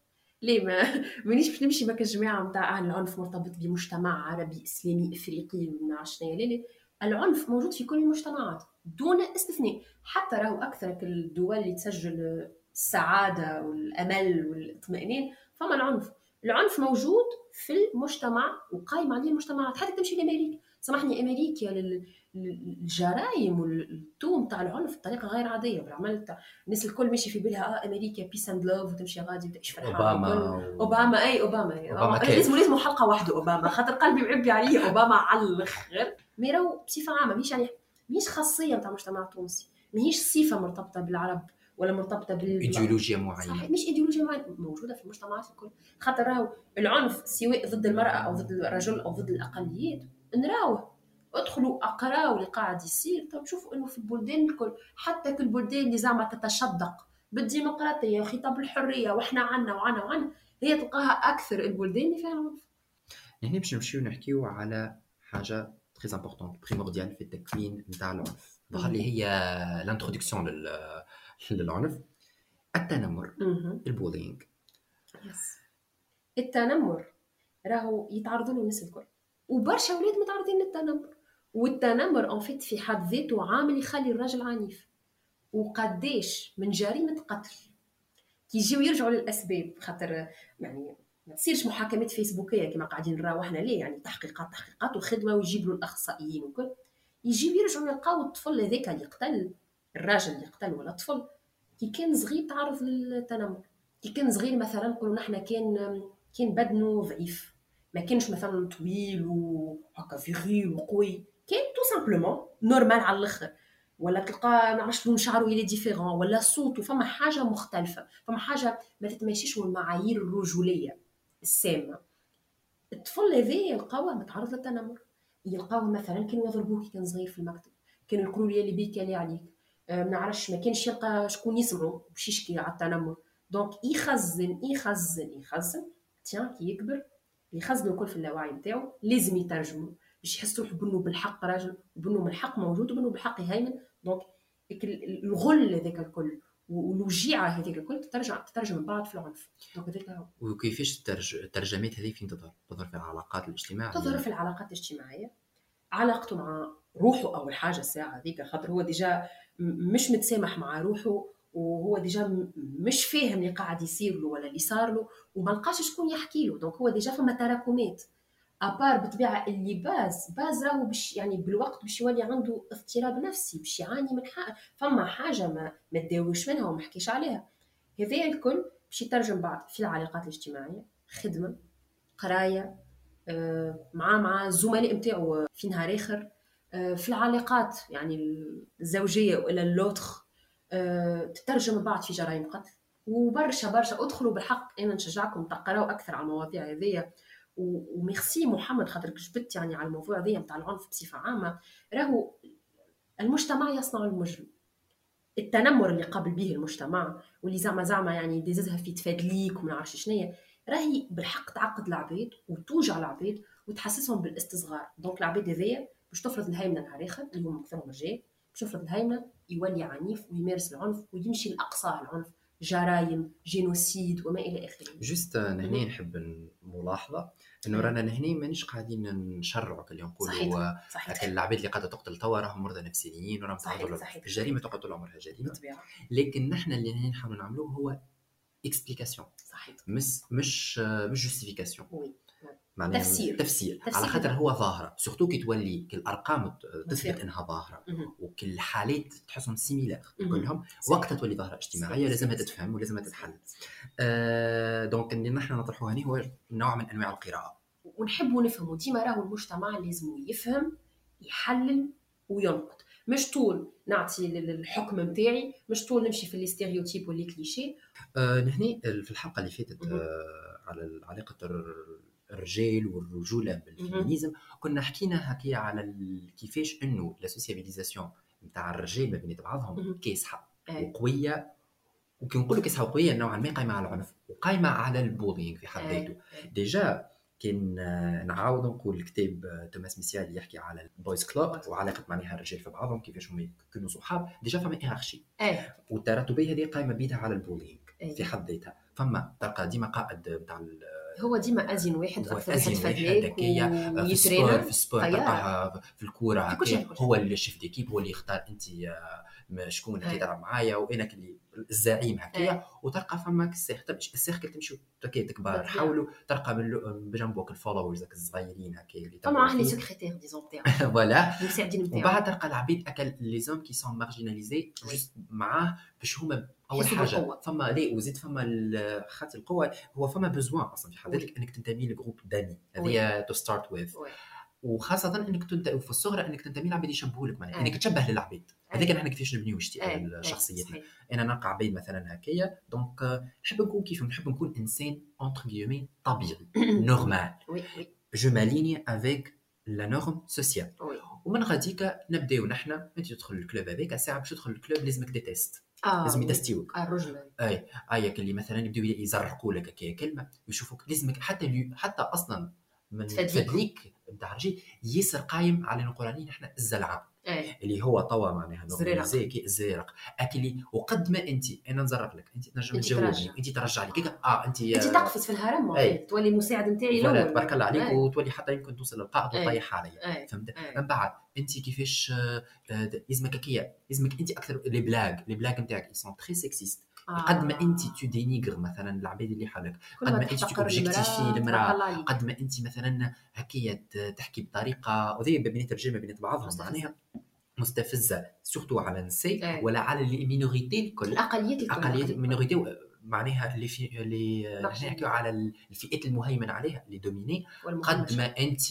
ليه ما مانيش باش نمشي مكا جماعة نتاع العنف مرتبط بمجتمع عربي إسلامي إفريقي ما عرفتش لا العنف موجود في كل المجتمعات دون استثناء. حتى راهو أكثر الدول اللي تسجل السعادة والأمل والإطمئنان فما العنف. العنف موجود في المجتمع وقايم عليه المجتمعات. حتى تمشي لأمريكا. سامحني أمريكا للجرائم وال taux متاع العنف بطريقة غير عادية. بالعمل تاع الناس الكل ماشي في بالها آه أمريكا peace and love وتمشي غادي وتعيش فرحان أوباما و... أوباما أي أوباما. لازم لازم حلقة واحدة أوباما. خاطر قلبي معبي عليه أوباما على الأخر. mais راهو بصفة عامة مش يعني مش خاصية نتاع المجتمع التونسي ماهيش صفة مرتبطة بالعرب ولا مرتبطة بال إيديولوجيا معينة. صحيح مش إيديولوجيا معينة موجودة في المجتمعات الكل. خاطر راهو العنف سواء ضد المرأة أو ضد الرجل أو ضد الأقليات. نراوه ادخلوا اقراوا اللي قاعد يصير. تشوفوا انه في البلدان الكل حتى في البلدان اللي زعما تتشدق. بالديمقراطية وخطاب الحرية وإحنا عنا وعنا وعنا. هي تلقاها أكثر البلدان اللي فيها عنف. هنا باش نمشيو نحكيو على حاجة très important primordial في التكوين نتاع العنف. اللي هي l'introduction للعنف. التنمر. ال bullying. yes التنمر راهو يتعرضوا له الناس الكل. وبرشا أولاد متعرضين للتنمر. والتنمر en fait في حد ذاته عامل يخلي الراجل عنيف. وقديش من جريمة قتل. كي يجيو يرجعوا للأسباب خاطر يعني ما تصيرش محاكمات فيسبوكيه كما قاعدين نراو إحنا ليه يعني تحقيقات تحقيقات وخدمة ويجيبوا الأخصائيين وكل. يجيو يرجعوا يلقاو الطفل هذاك اللي قتل الراجل اللي قتل ولا الطفل. كي كان صغير تعرض للتنمر. كي كان صغير مثلا نقولوا نحن كان كان بدنه ضعيف. ما كانش مثلا طويل وهكا viril وقوي كان tout simplement normal على الآخر. ولا تلقى ما عرفتش لون شعره il est différent ولا صوته فما حاجة مختلفة. فما حاجة ما تتماشيش مع المعايير الرجولية السامة. الطفل هذا يلقاوه متعرض للتنمر. يلقاوه مثلا كانوا يضربوه كي كان صغير في المكتب. يقولوا لي اللي بيك اللي عليك آه، ما نعرفش ما كانش يلقى شكون يسمعه باش يشكي على التنمر. donc يخزن يخزن يخزن tiens كي يكبر يخزنوا الكل في اللاوعي نتاعو لازم يترجموا باش يحس روحه بأنه بالحق راجل وبانه من الحق موجود وبأنه بالحق يهيمن donc الغل هذاك الكل والوجيعة هذيك الكل تترجع تترجم من بعد في العنف. donc هذاك هو. وكيفاش الترجمات هذه فين تظهر؟ تظهر في العلاقات الاجتماعية؟ تظهر في العلاقات الاجتماعية. علاقته مع روحه أول حاجة الساعة هذيك خاطر هو déjà مش متسامح مع روحه. وهو déjà مش فاهم اللي قاعد يصير له ولا اللي صار له وما لقاش شكون يحكي له. donc هو déjà فما تراكمات. à part بالطبيعة اللي base base راهو باش يعني بالوقت باش يولي عنده اضطراب نفسي باش يعاني من حاجة فما حاجة ما ما منها وما حكيش عليها. هذا الكل باش يترجم بعد في العلاقات الاجتماعية خدمة قراية آه، مع مع الزملاء نتاعو في نهار آخر آه، في العلاقات يعني الزوجية والى اللوتخ تترجم بعض في جرائم قتل. وبرشا برشا ادخلوا بالحق أنا نشجعكم تقراوا أكثر على المواضيع هذيا. وميرسي محمد خاطرك جبت يعني على الموضوع هذايا نتاع العنف بصفة عامة. راهو المجتمع يصنع المجرم. التنمر اللي قابل به المجتمع واللي زعما زعما يعني ديززها في تفادليك وما نعرفش شنيا راهي بالحق تعقد العباد وتوجع العباد وتحسسهم بالاستصغار. donc العباد هذيا باش تفرض الهيمنة نهار اخر اللي هو اكثرهم رجال باش تفرض الهيمنه يولي عنيف ويمارس العنف ويمشي لأقصى العنف جرائم génocides وما إلى آخره. juste نهني نحب ملاحظه إنه رانا نهني مانيش قاعدين نشرعوا اللي نقولوا صحيح العباد اللي قاعدة تقتل توا راهم مرضى نفسيين وراهم تعرضوا الجريمه تقعد طول عمرها جريمة. لكن نحن اللي نحاول نعملوه هو explication صحيح. مش مش مش justification معناها تفسير. تفسير. تفسير. على خاطر هو ظاهرة. surtout كي تولي كي الارقام تثبت إنها ظاهرة. وكل الحالات تحسهم similaires كلهم وقتها تولي ظاهرة اجتماعية لازمها تتفهم ولازمها تتحل آه donc اللي نحن نطرحوه هنا هو نوع من أنواع القراءة. ونحبوا نفهموا ديما راهو المجتمع لازم يفهم يحلل وينقد. مش طول نعطي الحكم نتاعي مش طول نمشي في ال stéréotypes وال clichés آه نهني في الحلقة اللي فاتت آه على علاقة الرجال والرجولة بال féminisme. كنا حكينا هكيا على كيفاش إنه la sociabilisation نتاع الرجال ما بين بعضهم كاسحة وقوية. وكي نقولوا كاسحة وقوية نوعا ما قايمة على العنف وقايمة على ال bullying في حد ذاته. déjà كان نعاود نقول كتاب توماس ميسيال اللي يحكي على ال boys club وعلاقة معناها الرجال في بعضهم كيفاش هم يكونوا صحاب déjà فما hiérarchie والتراتبيه هذه قايمة بيدها على ال bullying في حد ذاتها. فما تلقى ديما قائد نتاع هو ديما أزين واحد أكثر واحد هكايا في ال sport في ال sport تلقاها في الكورة هو اللي chef d'équipe هو اللي يختار انت شكون اللي تلعب معايا وأنا اللي الزعيم هكايا وتلقى فما ال cercle. ال cercle تمشي تكبر حوله تلقى بجنبك ال followers الصغيرين هكايا اللي فما les secrétaires disons تاعو voilà. المساعدين نتاعو وبعد تلقى العبيد أكل les hommes qui sont marginalisés معاه باش هما أول حاجة فما لي وزيد فما خاطر القوة. هو فما besoin أصلا في حد ذاتك إنك تنتمي ل groupe donné هذه to start with وخاصة إنك تنت... في الصغر إنك تنتمي لعباد يشبهوا لك معناها إنك تشبه للعباد هذيك نحن كيفاش نبنيو شخصيتنا أنا نلقى عباد مثلا هكايا donc نحب نكون كيف؟ نحب نكون إنسان entre guillemets طبيعي normal je m'aligne avec la norme sociale ومن غاديك نبداو نحن أنت تدخل ال club هذاك ساعه باش تدخل ال club لازمك des tests آه لازم يتستيوك. آه الرجل أي اياك اللي مثلا يبداو يزرقوا لك كلمة ويشوفوك لازمك حتى حتى أصلا من تفدليك نتاع الرجال ياسر قايم على نقول نحن الزلعة. أي. اللي هو طوا معناها زي الزرق أكلي وقد ما انت أنا نزرق لك. انت تنجم تجاوبني. انت ترجع لي. كيك آه انت انت تقفز في الهرم تولي المساعد نتاعي الأول؟ تبارك الله عليك أي. وتولي حتى يمكن توصل للقائد وتطيح عليا فهمت؟ من بعد انت كيفاش لازمك هكايا لازمك انت أكثر لي بلاغ. لي بلاغ نتاعك. سون تري سيكسيست آه. قد ما انت تو دينيغر مثلا العباد اللي حالك قد ما انت اوبجيكتيفي المرأة قد ما انت مثلا هكايا تحكي بطريقة وذي بين ما بين بعضهم معناها مستفزة surtout على النساء ولا على ال minorités الكل. الاقليات الكل اقليات ال minorités معناها اللي في اللي نحكيو على الفئات المهيمن عليها les dominés قد ما انت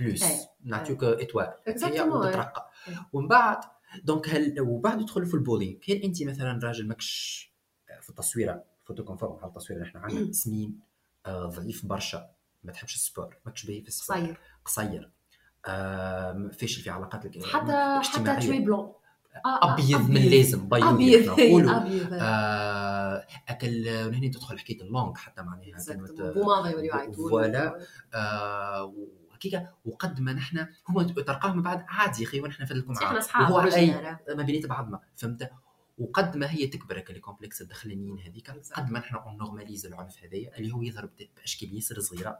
plus نعطيوك étoiles وتترقى ومن بعد donc هل وبعد تدخل في ال bullying كان انت مثلا راجل ماكش في التصويرة photo conforme على التصويرة اللي إحنا عندنا سمين آه ضعيف برشا ما تحبش السبور ماكش باهي في السبور. قصير. قصير. آم، فاشل في علاقات حتى حتى. توي بلون. آه، آه، أبيض من لازم بيض أبيض. آه، أكل هنا تدخل حكاية اللونج حتى معناها فوالا. وهكيك وقد ما نحن تلقاهم من بعد عادي يا أخي ونحن معاه اصحاب وهو أي. ما بينات بعضنا فهمت؟ وقد ما هي تكبر هكا لي كومبلكس الدخلانيين هذيك قد ما نحن نورماليز العنف هذايا اللي هو يظهر باشكال ياسر صغيرة.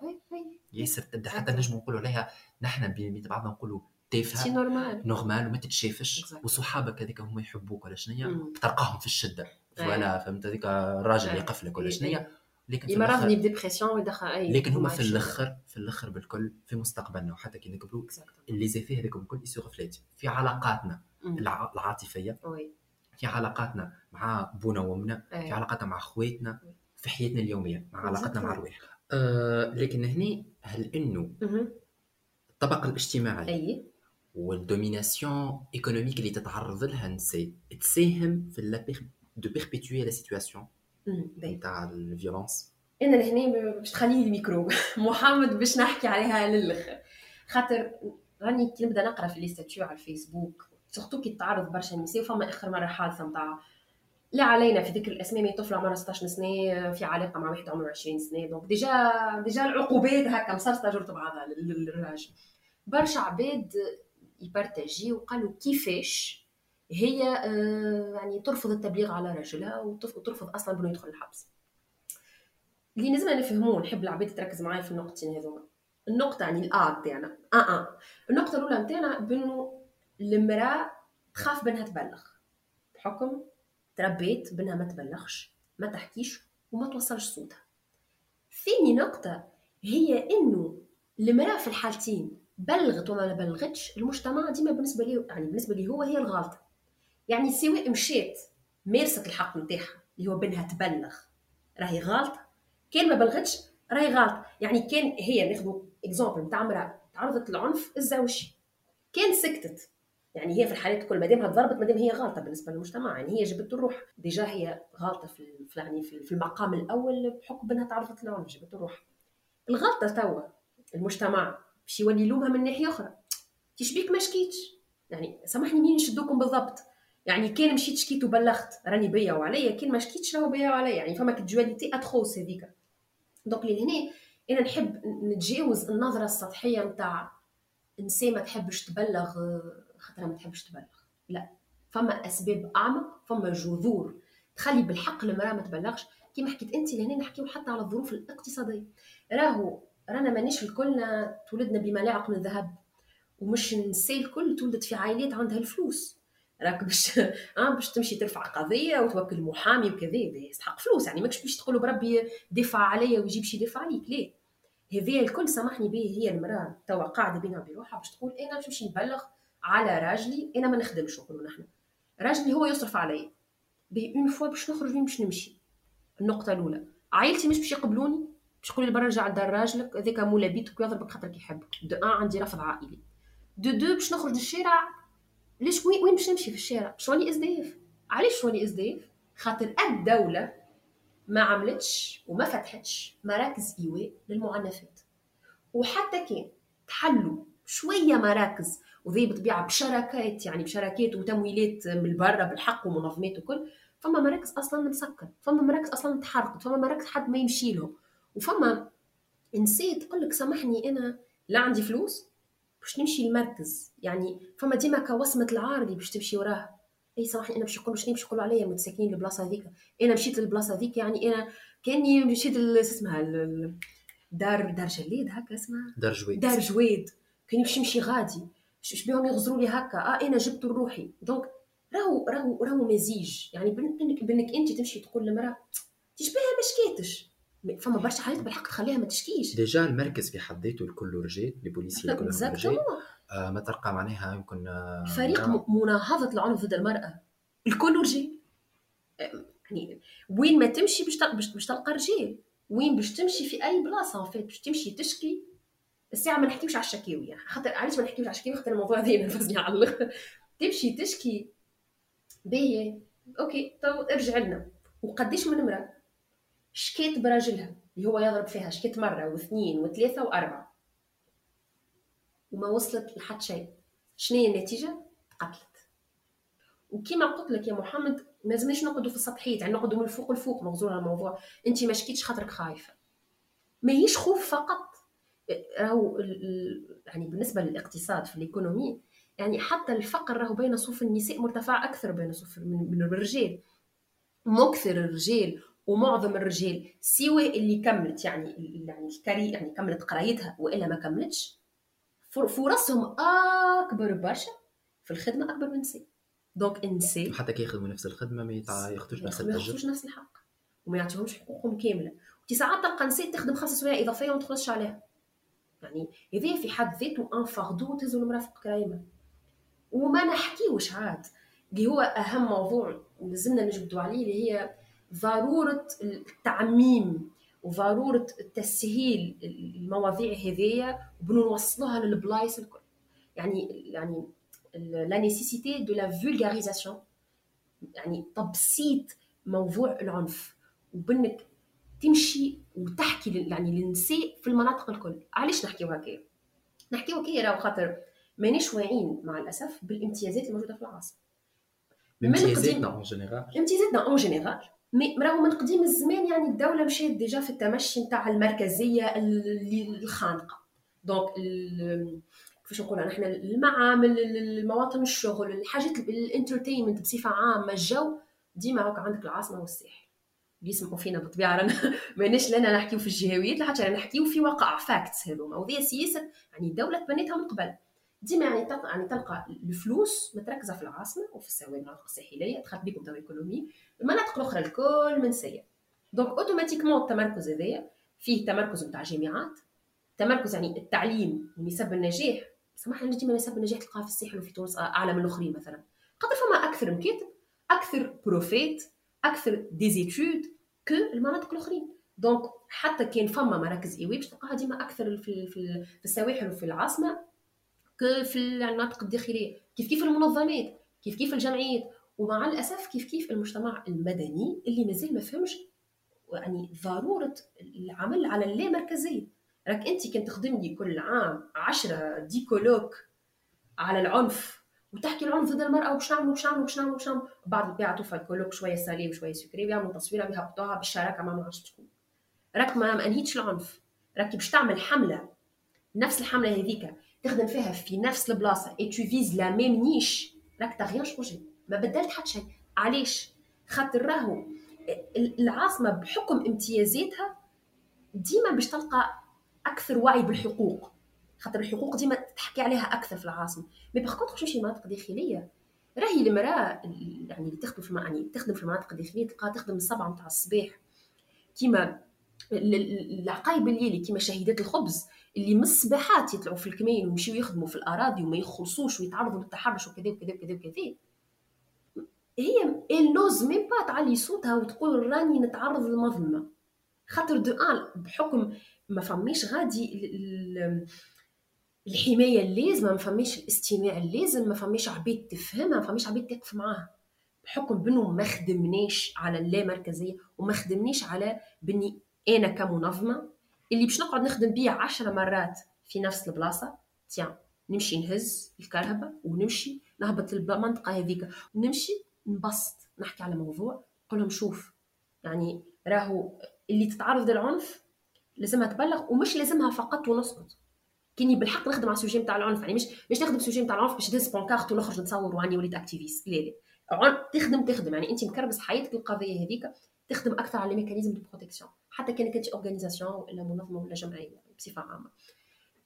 ياسر تبدأ حتى نجم نقولوا عليها نحن بينات بعضنا نقولوا تافهة normal normal وما تتشافش. وصحابك هذيك هما يحبوك ولا شنيا. تلقاهم في الشدة. voilà فهمت؟ هذيك الراجل اللي يقفلك ولا شنيا. لكن راهني ب dépression ويدخل أي لكن هما في الآخر في الأخر بالكل في مستقبلنا وحتى كي نكبروا اللي زي فيه هذاك الكل يسوق فلات في علاقاتنا الع- العاطفية في علاقاتنا مع بونا وامنا في. علاقاتنا مع خواتنا في حياتنا اليومية مع علاقاتنا مع. الرواح أه لكن هني هل إنه. الطبقة الاجتماعية أي. وال domination économique اللي تتعرض لها النساء تساهم في le de perpétuer la situation نتاع ال violence. انا لهنا باش تخلي لي الميكرو. محمد باش نحكي عليها للاخر خاطر راني كي نبدا نقرا في les statuts على الفيسبوك surtout كي تعرض برشا نساء فما آخر مرة حادثة نتاع لا علينا في ذكر الأسماء من طفلة عمرها 16 سنة في علاقة مع واحد عمره 20 سنة. donc déjà déjà العقوبات هكا مسرسطه جرت بعضها لل- للراجل. برشا عباد ي partager وقالوا كيفاش هي آه، يعني ترفض التبليغ على رجلها وترفض أصلا بانه يدخل الحبس. اللي لازم نفهموه نحب العباد تركز معايا في النقطتين هذوما. النقطة يعني الآ تاعنا. آه آه. النقطة الأولى نتاعنا بأنه المرأة تخاف بأنها تبلغ. بحكم تربيت بأنها ما تبلغش ما تحكيش وما توصلش صوتها. ثاني نقطة هي أنه المرأة في الحالتين بلغت وما ما بلغتش المجتمع ديما بالنسبة لي يعني بالنسبة لي هو هي الغلطة. يعني سواء مشات مارست الحق نتاعها اللي هو بأنها تبلغ. راهي غلطة كان ما بلغتش راهي غلط. يعني كان هي ناخذ exemple نتاع امراه تعرضت للعنف الزوجي كان سكتت. يعني هي في الحالات الكل ما دامها ضربت ما دام هي غلطة بالنسبة للمجتمع. يعني هي جبت الروح. déjà هي غلطة في يعني في المقام الأول بحكم انها تعرضت للعنف جبت الروح. الغلطة توا المجتمع باش يولي يلومها من ناحية أخرى. تشبيك ما شكيتش. يعني سامحني مين نشدوكم بالضبط. يعني كان مشيت شكيت وبلغت راني بيا وعليا كان ما شكيتش راهو بيا وعليا يعني فما ك dualité atroce هذيك. donc لهنا أنا نحب نتجاوز النظرة السطحية نتاع إنسان ما تحبش تبلغ خاطرها ما تحبش تبلغ. لا فما أسباب أعمق فما جذور تخلي بالحق المرأة ما تبلغش. كيما حكيت أنت لهنا نحكيو حتى على الظروف الاقتصادية. راهو رانا مانيش الكلنا تولدنا بملاعق من ذهب ومش النساء الكل تولدت في عائلات عندها الفلوس. راك باش آه باش تمشي ترفع قضية وتوكل محامي وكذا يستحق فلوس يعني ماكش باش تقولوا بربي دفع عليا ويجيب شي دفع عليك ليه؟ هذه الكل سامحني به هي المرأة توا قاعدة بينها بروحها باش تقول أنا باش نمشي نبلغ على راجلي أنا ما نخدمش نقولوا نحن. راجلي هو يصرف عليا. puis une fois باش نخرج وين باش نمشي. النقطة الأولى. عائلتي مش باش يقبلوني؟ باش يقولوا لي برا رجع لدار راجلك هذاك مولا بيتك ويضربك خاطرك يحبك. d'un عندي رفض عائلي. de deux باش نخرج للشارع ليش وين وين باش نمشي في الشارع؟ باش نولي SDF. علاش نولي SDF؟ خاطر الدولة ما عملتش وما فتحتش مراكز إيواء للمعنفات. وحتى كان تحلوا شوية مراكز وذي بطبيعة بشراكات يعني بشراكات وتمويلات من برا بالحق ومنظمات وكل فما مراكز أصلا مسكر فما مراكز أصلا تحرقت فما مراكز حد ما يمشي لهم. وفما نسيت تقول لك سامحني أنا لا عندي فلوس باش نمشي المركز يعني فما ديما كوصمه العار اللي باش تمشي وراها أي سامحني أنا باش يقولوا شنو باش يقولوا عليا متساكنين البلاصة هذيك. أنا مشيت للبلاصة هذيك يعني أنا كأني مشيت اسمها دار دار جليد هكا اسمها؟ دار جويد. دار جويد. كان يمشي يمشي غادي. ش بيهم يغزروا لي هكا. آه أنا جبت لروحي donc راهو راهو راهو مزيج. يعني بانك بانك أنت تمشي تقول لمراه تشبهها ما شكيتش. فما برشا حالات بالحق تخليها ما تشكيش. déjà المركز في حد ذاته الكل رجال les policiers كلهم رجال. آه ما تلقى معناها يمكن آه فريق مناهضة العنف ضد المرأة. الكل رجال. أم، يعني وين ما تمشي باش تلقى باش باش تلقى رجال. وين باش تمشي في أي بلاصة باش تمشي تشكي. الساعة ما نحكيوش على الشكاوي خاطر علاش ما نحكيوش على الشكاوي؟ خاطر الموضوع هذا ينرفزني على الآخر تمشي تشكي. باهي. OK تو ارجع لنا. وقديش من امرأة؟ شكيت براجلها اللي هو يضرب فيها شكيت مرة واثنين وثلاثة وأربعة. وما وصلت لحد شيء. شنو هي النتيجة؟ تقتلت. وكما قلت لك يا محمد ما لازمناش نقعدوا في السطحيات يعني نقعدوا من الفوق لفوق نغزوا الموضوع أنت ما شكيتش خاطرك خايفة. ما هيش خوف فقط. راهو يعني بالنسبة للاقتصاد في الإيكونومي يعني حتى الفقر راهو بين صفوف النساء مرتفع أكثر بين صفوف من الرجال. مكثر الرجال. ومعظم الرجال سوى اللي كملت يعني يعني الكاري يعني كملت قرايتها وإلا ما كملتش فرصهم أكبر برشا في الخدمة أكبر من النساء donc النساء حتى كي يخدموا نفس الخدمة ما ياخذوش نفس التجربه ما ياخذوش نفس الحق وما يعطيهمش حقوقهم كاملة. وتي ساعات تلقى نساء تخدم خمس سوايع إضافية وما تخلصش عليها. يعني هذا في حد ذاته un fardeau تهزو المرافق كرايمه وما نحكيوش عاد اللي هو أهم موضوع لازمنا نجبدوا عليه اللي هي ضرورة التعميم وضرورة تسهيل المواضيع هذيا وبنوصلوها للبلايص الكل. يعني يعني la nécessité de la vulgarisation يعني تبسيط موضوع العنف وبنك تمشي وتحكي يعني للنساء في المناطق الكل. علاش نحكيو هكايا نحكيو هكايا راهو خاطر مانيش واعيين مع الأسف بالامتيازات الموجودة في العاصمة. امتيازاتنا en général امتيازاتنا en général mais راهو من قديم الزمان يعني الدولة مشات déjà في التمشي نتاع المركزية الخانقة. donc كيفاش نقولها نحن المعامل المواطن الشغل الحاجات ال entertainment بصفة عامة الجو ديما هكا عندك العاصمة والساحل. بيسمعوا فينا بالطبيعة رانا ماناش لنا نحكيو في الجهويات لحتى نحكيو في واقع facts هذوما. وهذه سياسة يعني الدولة تبنيتها من قبل. ديما يعني يعني تلقى الفلوس متركزة في العاصمة وفي السواحل المناطق الساحلية دخلت beaucoup d'économie المناطق الاخرى الكل منسيه donc automatiquement التمركز هذايا فيه تمركز نتاع جامعات تمركز يعني التعليم ونسب النجاح. سمح لي ديما نسب النجاح تلقاها في الساحل وفي تونس اعلى من الأخرين مثلا. خاطر فما أكثر مكاتب أكثر بروفات أكثر d'études que المناطق الأخرين. donc حتى كان فما مراكز إيواء باش تلقاها ديما أكثر في في, السواحل وفي العاصمة. في المناطق الداخلية. كيف كيف المنظمات كيف كيف الجمعيات ومع الأسف كيف كيف المجتمع المدني اللي مازال ما فهمش يعني ضرورة العمل على اللامركزية. راك أنت كنت تخدم لي كل عام 10 des colloques على العنف وتحكي العنف ضد المرأة وش نعملوا وش نعملوا وش نعملوا وش نعملوا بعد بيعطوا في ال colloque شوية salé وشويه sucré ويعملوا تصويرة بيهبطوها بالشراكة ما عرفتش شكون راك ما انهيتش العنف. راك باش تعمل حملة نفس الحملة هذيك تخدم فيها في نفس البلاصة et tu vises la même niche راك t'as rien changé ما بدلت حتى شيء علاش؟ خاطر راهو العاصمة بحكم امتيازاتها ديما باش تلقى أكثر وعي بالحقوق. خاطر الحقوق ديما تحكي عليها أكثر في العاصمة. مي باغ كونتخ شي مناطق داخلية. راهي المرأة يعني اللي تخدم في يعني تخدم في المناطق الداخلية تلقاها تخدم السبعة نتاع الصباح. كيما العقايب الليلي كيما شهيدات الخبز اللي من الصباحات يطلعوا في الكميون ويمشيو يخدموا في الأراضي وما يخلصوش ويتعرضوا للتحرش وكذا وكذا وكذا وكذا. هي n'ose même pas تعلي صوتها وتقول راني نتعرض للمظلمة. خاطر de un بحكم ما فماش غادي الحماية اللازمة ما فماش الاستماع اللازم ما فماش عبيد تفهمها ما فماش عبيد تقف معاها بحكم بنو ما خدمناش على اللامركزية وما خدمناش على بني أنا كمنظمة اللي باش نقعد نخدم بيه عشرة مرات في نفس البلاصة tiens نمشي نهز الكرهبه ونمشي نهبط المنطقة هذيك ونمشي نبسط نحكي على موضوع نقول لهم شوف يعني راهو اللي تتعرض للعنف لازمها تبلغ ومش لازمها فقط ونسكت كاني بالحق نخدم على ال sujet نتاع العنف يعني مش مش نخدم ال sujet نتاع العنف باش ندز pancarte ونخرج نتصور واني وليت activiste لا لا. تخدم تخدم يعني انت مكربس حياتك القضية هذيك تخدم أكثر على mécanismes de protection حتى كان كنت organisation ولا منظمة ولا جمعية يعني بصفة عامة.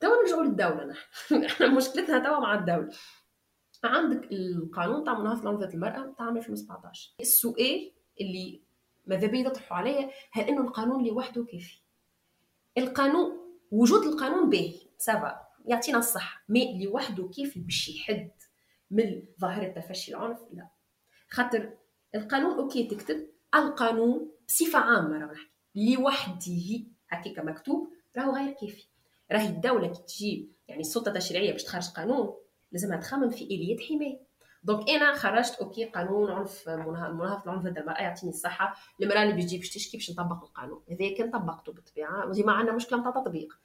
توا نرجعوا للدولة نحن. إحنا مشكلتنا توا مع الدولة. عندك القانون تاع مناهضه عنف المرأة تاع 2017 السؤال اللي ماذا بيا يطرحوا عليا هل إنه القانون لوحده كافي؟ القانون وجود القانون باهي ça va يعطينا الصح mais لوحده كيف باش يحد من ظاهرة تفشي العنف؟ لا. خاطر القانون ok تكتب القانون بصفة عامة راه نحكي. لوحده هكاك مكتوب راهو غير كافي. راهي الدولة كي تجي يعني السلطة التشريعية باش تخرج قانون لازمها تخمم في آليات حماية. donc أنا خرجت ok قانون عنف مناهضه العنف ضد المراه يعطيني الصحة. المرأة اللي بتجي باش تشكي باش نطبق القانون. هذا كان طبقته بالطبيعه وديما عندنا مشكلة نتاع تطبيق.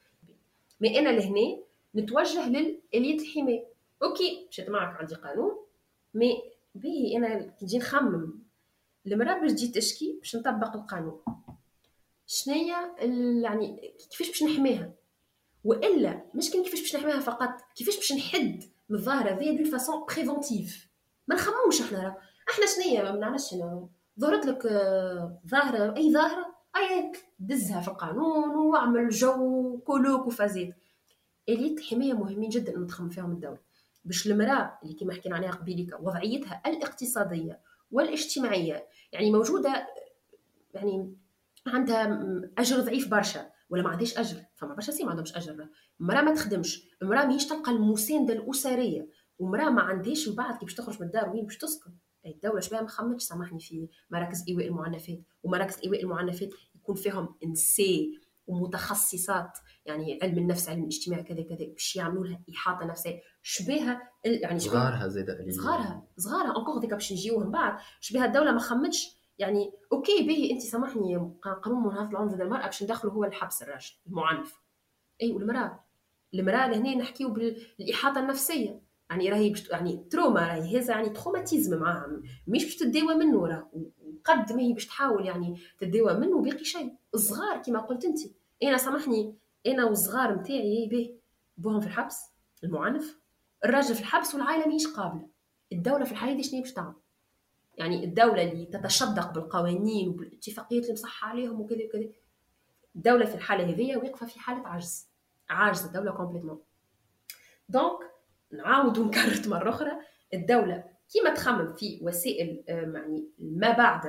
mais أنا لهنا نتوجه لآليات الحماية. ok مشيت معك عندي قانون. mais به أنا كي نجي نخمم المراه باش تجي تشكي باش نطبق القانون. شنيا يعني كيفاش باش نحميها؟ وإلا مش كان كيفاش باش نحميها فقط كيفاش باش نحد من الظاهرة هذه d'une façon préventive ما نخمموش إحنا إحنا شنيا ما نعرفش أنا ظهرت لك آه، ظاهرة أي ظاهرة أي دزها في القانون واعمل جو colloque وفازات. إليت حماية مهمين جدا انه تخمم فيهم الدولة. باش المراه اللي كما حكينا عليها قبيلك وضعيتها الاقتصادية والاجتماعية. يعني موجودة يعني عندها أجر ضعيف برشا ولا ما عندهاش أجر. فما برشا سي ما عندهمش أجر. مراه ما تخدمش مراه ماهيش تلقى المسانده الأسرية ومراه ما عندهاش من بعد كي باش تخرج من الدار وين باش تسكن. الدولة شبيه ما خمتش سامحني في مراكز إيواء المعنفات. ومراكز إيواء المعنفات يكون فيهم un psy ومتخصصات يعني علم النفس علم الاجتماع كذا كذا باش يعملوا لها إحاطة نفسية. شبيها يعني صغارها زيد صغارها صغارها. encore ديك باش نجيو من بعد شبيها الدولة ما خمتش؟ يعني ok به أنت سامحني قانون مناهضه العنف ضد المرأة باش ندخلوا هو الحبس الراجل المعنف. أي والمرأة. المرأة لهنا نحكيو بالإحاطة النفسية. يعني راهي بشت... يعني trauma راهي هذا يعني traumatisme معاها مش باش تداوى منه راه وقد ما هي باش تحاول يعني تداوى منه باقي شيء. الصغار كما قلت انت أنا سامحني أنا والصغار نتاعي به بوهم في الحبس المعنف الراجل في الحبس والعائلة ماهيش قابلة. الدولة في الحاله دي شنو باش تعمل؟ يعني الدولة اللي تتشدق بالقوانين وبالاتفاقيات اللي مصحة عليهم وكذا وكذا. الدولة في الحالة هذه واقفة في حالة عجز. عاجزة الدولة كومبليتمون donc نعاود ونكرر مرة أخرى. الدولة كيما تخمم في وسائل آه، يعني ما بعد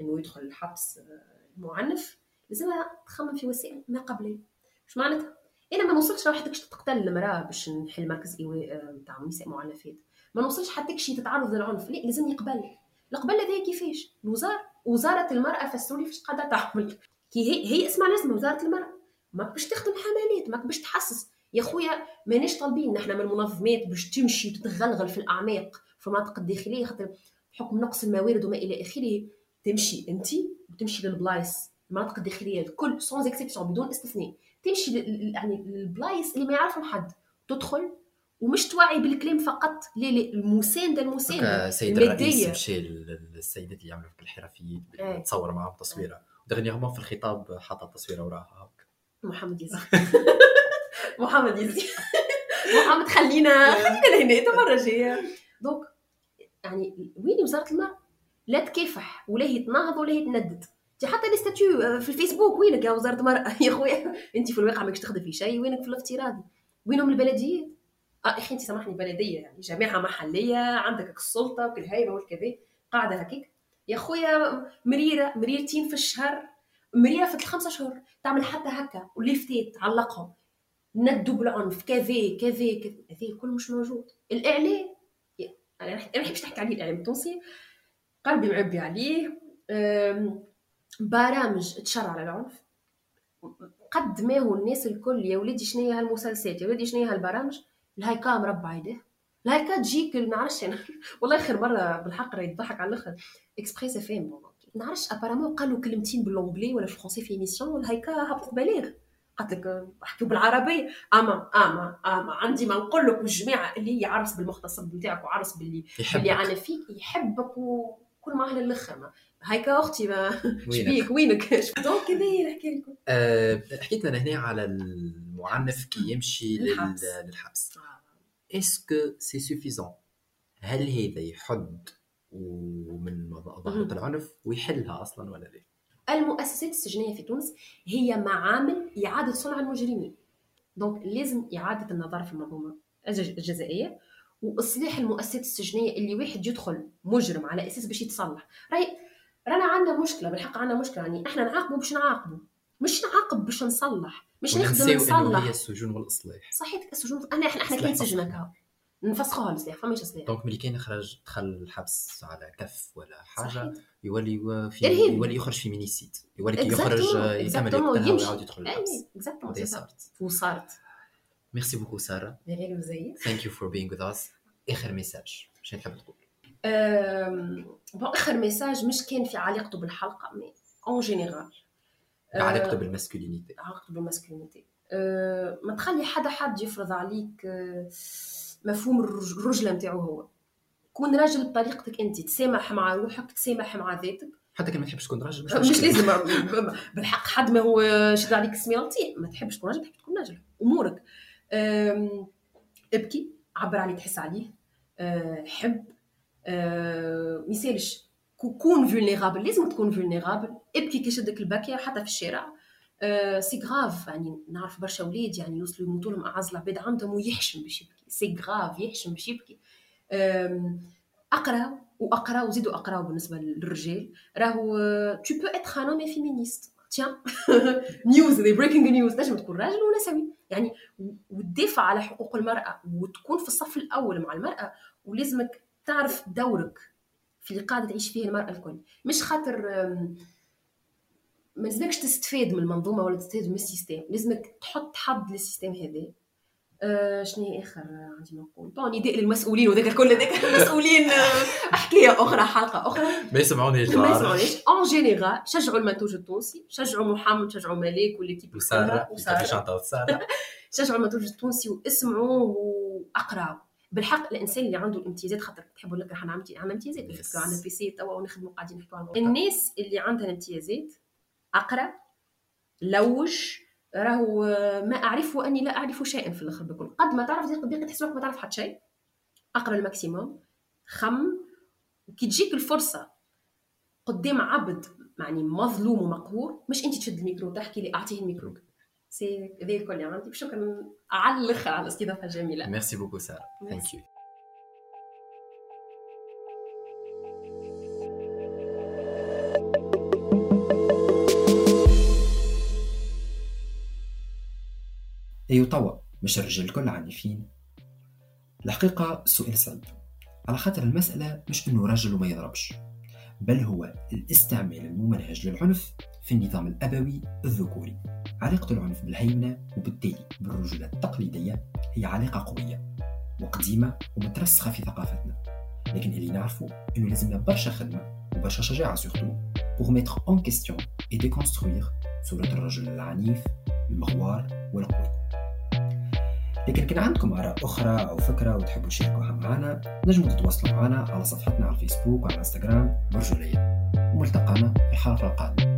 إنه يدخل الحبس آه، المعنف لازمها تخمم في وسائل ما قبل إيش معناتها؟ إنا ما نوصلش لوحدك تقتل المرأة باش نحل مركز ايواء نتاع آه، نساء معنفات ما نوصلش حتى شي تتعرض للعنف. لا لازم يقبل. القبله هذه كيفاش؟ الوزارة وزارة المرأة فسروا لي فاش قاعدة تعمل. كي هي هي اسمها لازمه وزارة المرأة. ما باش تخدم حملات ما باش تحسس. يا خويا ماناش طالبين نحن من المنظمات باش تمشي وتتغلغل في الأعماق في المناطق الداخلية خاطر بحكم نقص الموارد وما إلى آخره تمشي انت وتمشي للبلايص. المناطق الداخلية الكل sans exception بدون استثناء. تمشي يعني البلايص اللي ما يعرفهم حد تدخل ومش توعي بالكلام فقط. لا لا المسانده المسانده السيد الرئيس مشى للسيدات اللي يعملوا في الحرفيين إيه. تصور معاهم تصويرة. dernièrement في الخطاب حاط التصويره وراها محمد يزيد محمد يزيد محمد خلينا خلينا لهنا المره الجايه donc يعني وين وزارة المراه لا تكافح ولا هي تناهض ولا هي تندد. حتى les statuts آه، في الفيسبوك. وينك يا وزارة المرأة؟ يا خويا انت في الواقع ماكش تخدم في شيء وينك في الافتراضي؟ وينهم البلديات آه أخي انت سامحني بلدية يعني جامعه محلية عندك السلطة والهيبه والكذا قاعدة هكيك. يا خويا مريرة مريرتين في الشهر. مريرة في الخمسة شهور. تعمل حتى هكا. وليفتات تعلقهم ندوا بالعنف. كذا كذا كذا هذا الكل مش موجود. الإعلام. أنا ما نحبش نحكي عليه الإعلام التونسي. قلبي معبي عليه. برامج تشرع على العنف قد ما هو الناس الكل يا وليدي شنو هي هالمسلسلات؟ يا وليدي شنو هي هالبرامج؟ الهايكا مربع يديه الهايكا تجيك ما نعرفش أنا. والله خير مرة بالحق راه يضحك على الأخر. Express FM نعرفش. apparemment قالوا كلمتين ب l'anglais ولا français في émission والهايكا هبطت بلاغ قالت لك احكيو بالعربيه أما أما أما عندي ما نقول لك الجماعه اللي هي عرس بالمختصر بتاعك وعرس باللي باللي أنا فيك يحبك وكل ما أهل الآخر هايكا أختي ما شبيك وينك؟ donc كذا نحكي لكم. أه حكيت لنا هنا على المعنف كي يمشي للحبس, للحبس. est-ce que c'est suffisant هل هذا يحد من ظاهره العنف ويحلها أصلا ولا لا؟ المؤسسات السجنية في تونس هي معامل إعادة صنع المجرمين. donc لازم إعادة النظر في المنظومة الجزائية. وإصلاح المؤسسات السجنية اللي واحد يدخل مجرم على أساس باش يتصلح. راي رانا عندنا مشكلة بالحق عندنا مشكلة. يعني إحنا نعاقبوا باش نعاقبوا. مش نعاقب باش نصلح مش نخدم نصلح. هي السجون والإصلاح. صحيح السجون أنا إحنا إحنا كاين سجنك نفسخوها الإصلاح فماش إصلاح. donc ملي كاين خرج دخل الحبس على كف ولا حاجة صحيح. يولي في يولي يخرج في ميني سيت يولي كي يخرج يكمل ويعاود يدخل الحبس. exactement صارت. وصارت. merci beaucoup ساره thank you for being with us اخر message شنو تحب تقول bon اخر message مش كان في علاقته بالحلقة mais en général علاقته بال masculinité علاقته بال masculinité أه ما تخلي حدا حد يفرض عليك أه مفهوم الرجلة نتاعو هو. كون راجل بطريقتك أنت تسامح مع روحك تسامح مع ذاتك. حتى كان ما تحبش تكون راجل مش, مش لازم بالحق حد ما هو شد عليك اسمي ما تحبش تكون راجل تحب تكون راجل. أمورك. ابكي عبر عليه تحس عليه. أه، حب. أه، ما يسالش كون vulnérable لازم تكون vulnérable ابكي كي شدك البكية حتى في الشارع. c'est أه، grave يعني نعرف برشا ولاد يعني يوصلوا يموتوا لهم اعز العباد عندهم ويحشم باش يبكي. c'est grave يحشم باش يبكي. أقرأ وأقرأ وزيدوا اقراو بالنسبة للرجال. راهو tu peux être un homme féministe tiens news de breaking news تنجم تكون راجل ونسوي. يعني وتدافع على حقوق المرأة وتكون في الصف الأول مع المرأة ولازمك تعرف دورك في اللي قاعدة تعيش فيه المرأة الكل. مش خاطر ما لازمكش تستفاد من المنظومة ولا تستفاد من ال système لازمك تحط حد لل système هذا آه شنو آخر عندي نقول؟ bon نداء للمسؤولين وذاك الكل هذاك المسؤولين آه، حكايه أخرى حلقة أخرى. ما يسمعونيش ما يسمعونيش en général شجعوا المنتوج التونسي شجعوا محمد شجعوا ملاك و l'équipe وسارة وسارة. شجعوا المنتوج التونسي واسمعوا واقراوا بالحق الإنسان اللي عنده الامتيازات خاطر تحبوا نكره عندنا عندنا امتيازات نفكروا عندنا PC توا ونخدموا قاعدين نحكوا الناس اللي عندها الامتيازات اقرا لوج راهو ما اعرف أني لا أعرف شيئا في الآخر بكل قد ما تعرف باقي تحس ما تعرف حتى شيء. أقرأ ال maximum. خم. وكي تجيك الفرصة قدام عبد يعني مظلوم ومقهور مش أنت تشد الميكرو تحكي لي أعطيه الميكرو. سي ذا الكل اللي عندي شكرا على الآخر على الاستضافه الجميله merci beaucoup ساره thank you أيو توا مش الرجال الكل عنيفين. الحقيقة السؤال صعب على خاطر المسألة مش إنه رجل وما يضربش بل هو الاستعمال الممنهج للعنف في النظام الأبوي الذكوري. علاقة العنف بالهيمنة وبالتالي بالرجولة التقليدية هي علاقة قوية وقديمة ومترسخة في ثقافتنا. لكن اللي نعرفه إنه لازمنا برشا خدمة وبرشا شجاعة سورتو pour mettre en question et déconstruire صورة الرجل العنيف المغوار والقوي. لكن كان عندكم آراء أخرى أو فكرة وتحبوا تشاركوها معنا نجموا تتواصلوا معنا على صفحتنا على الفيسبوك وعلى الإنستغرام برجولية وملتقانا في الحلقة القادمة.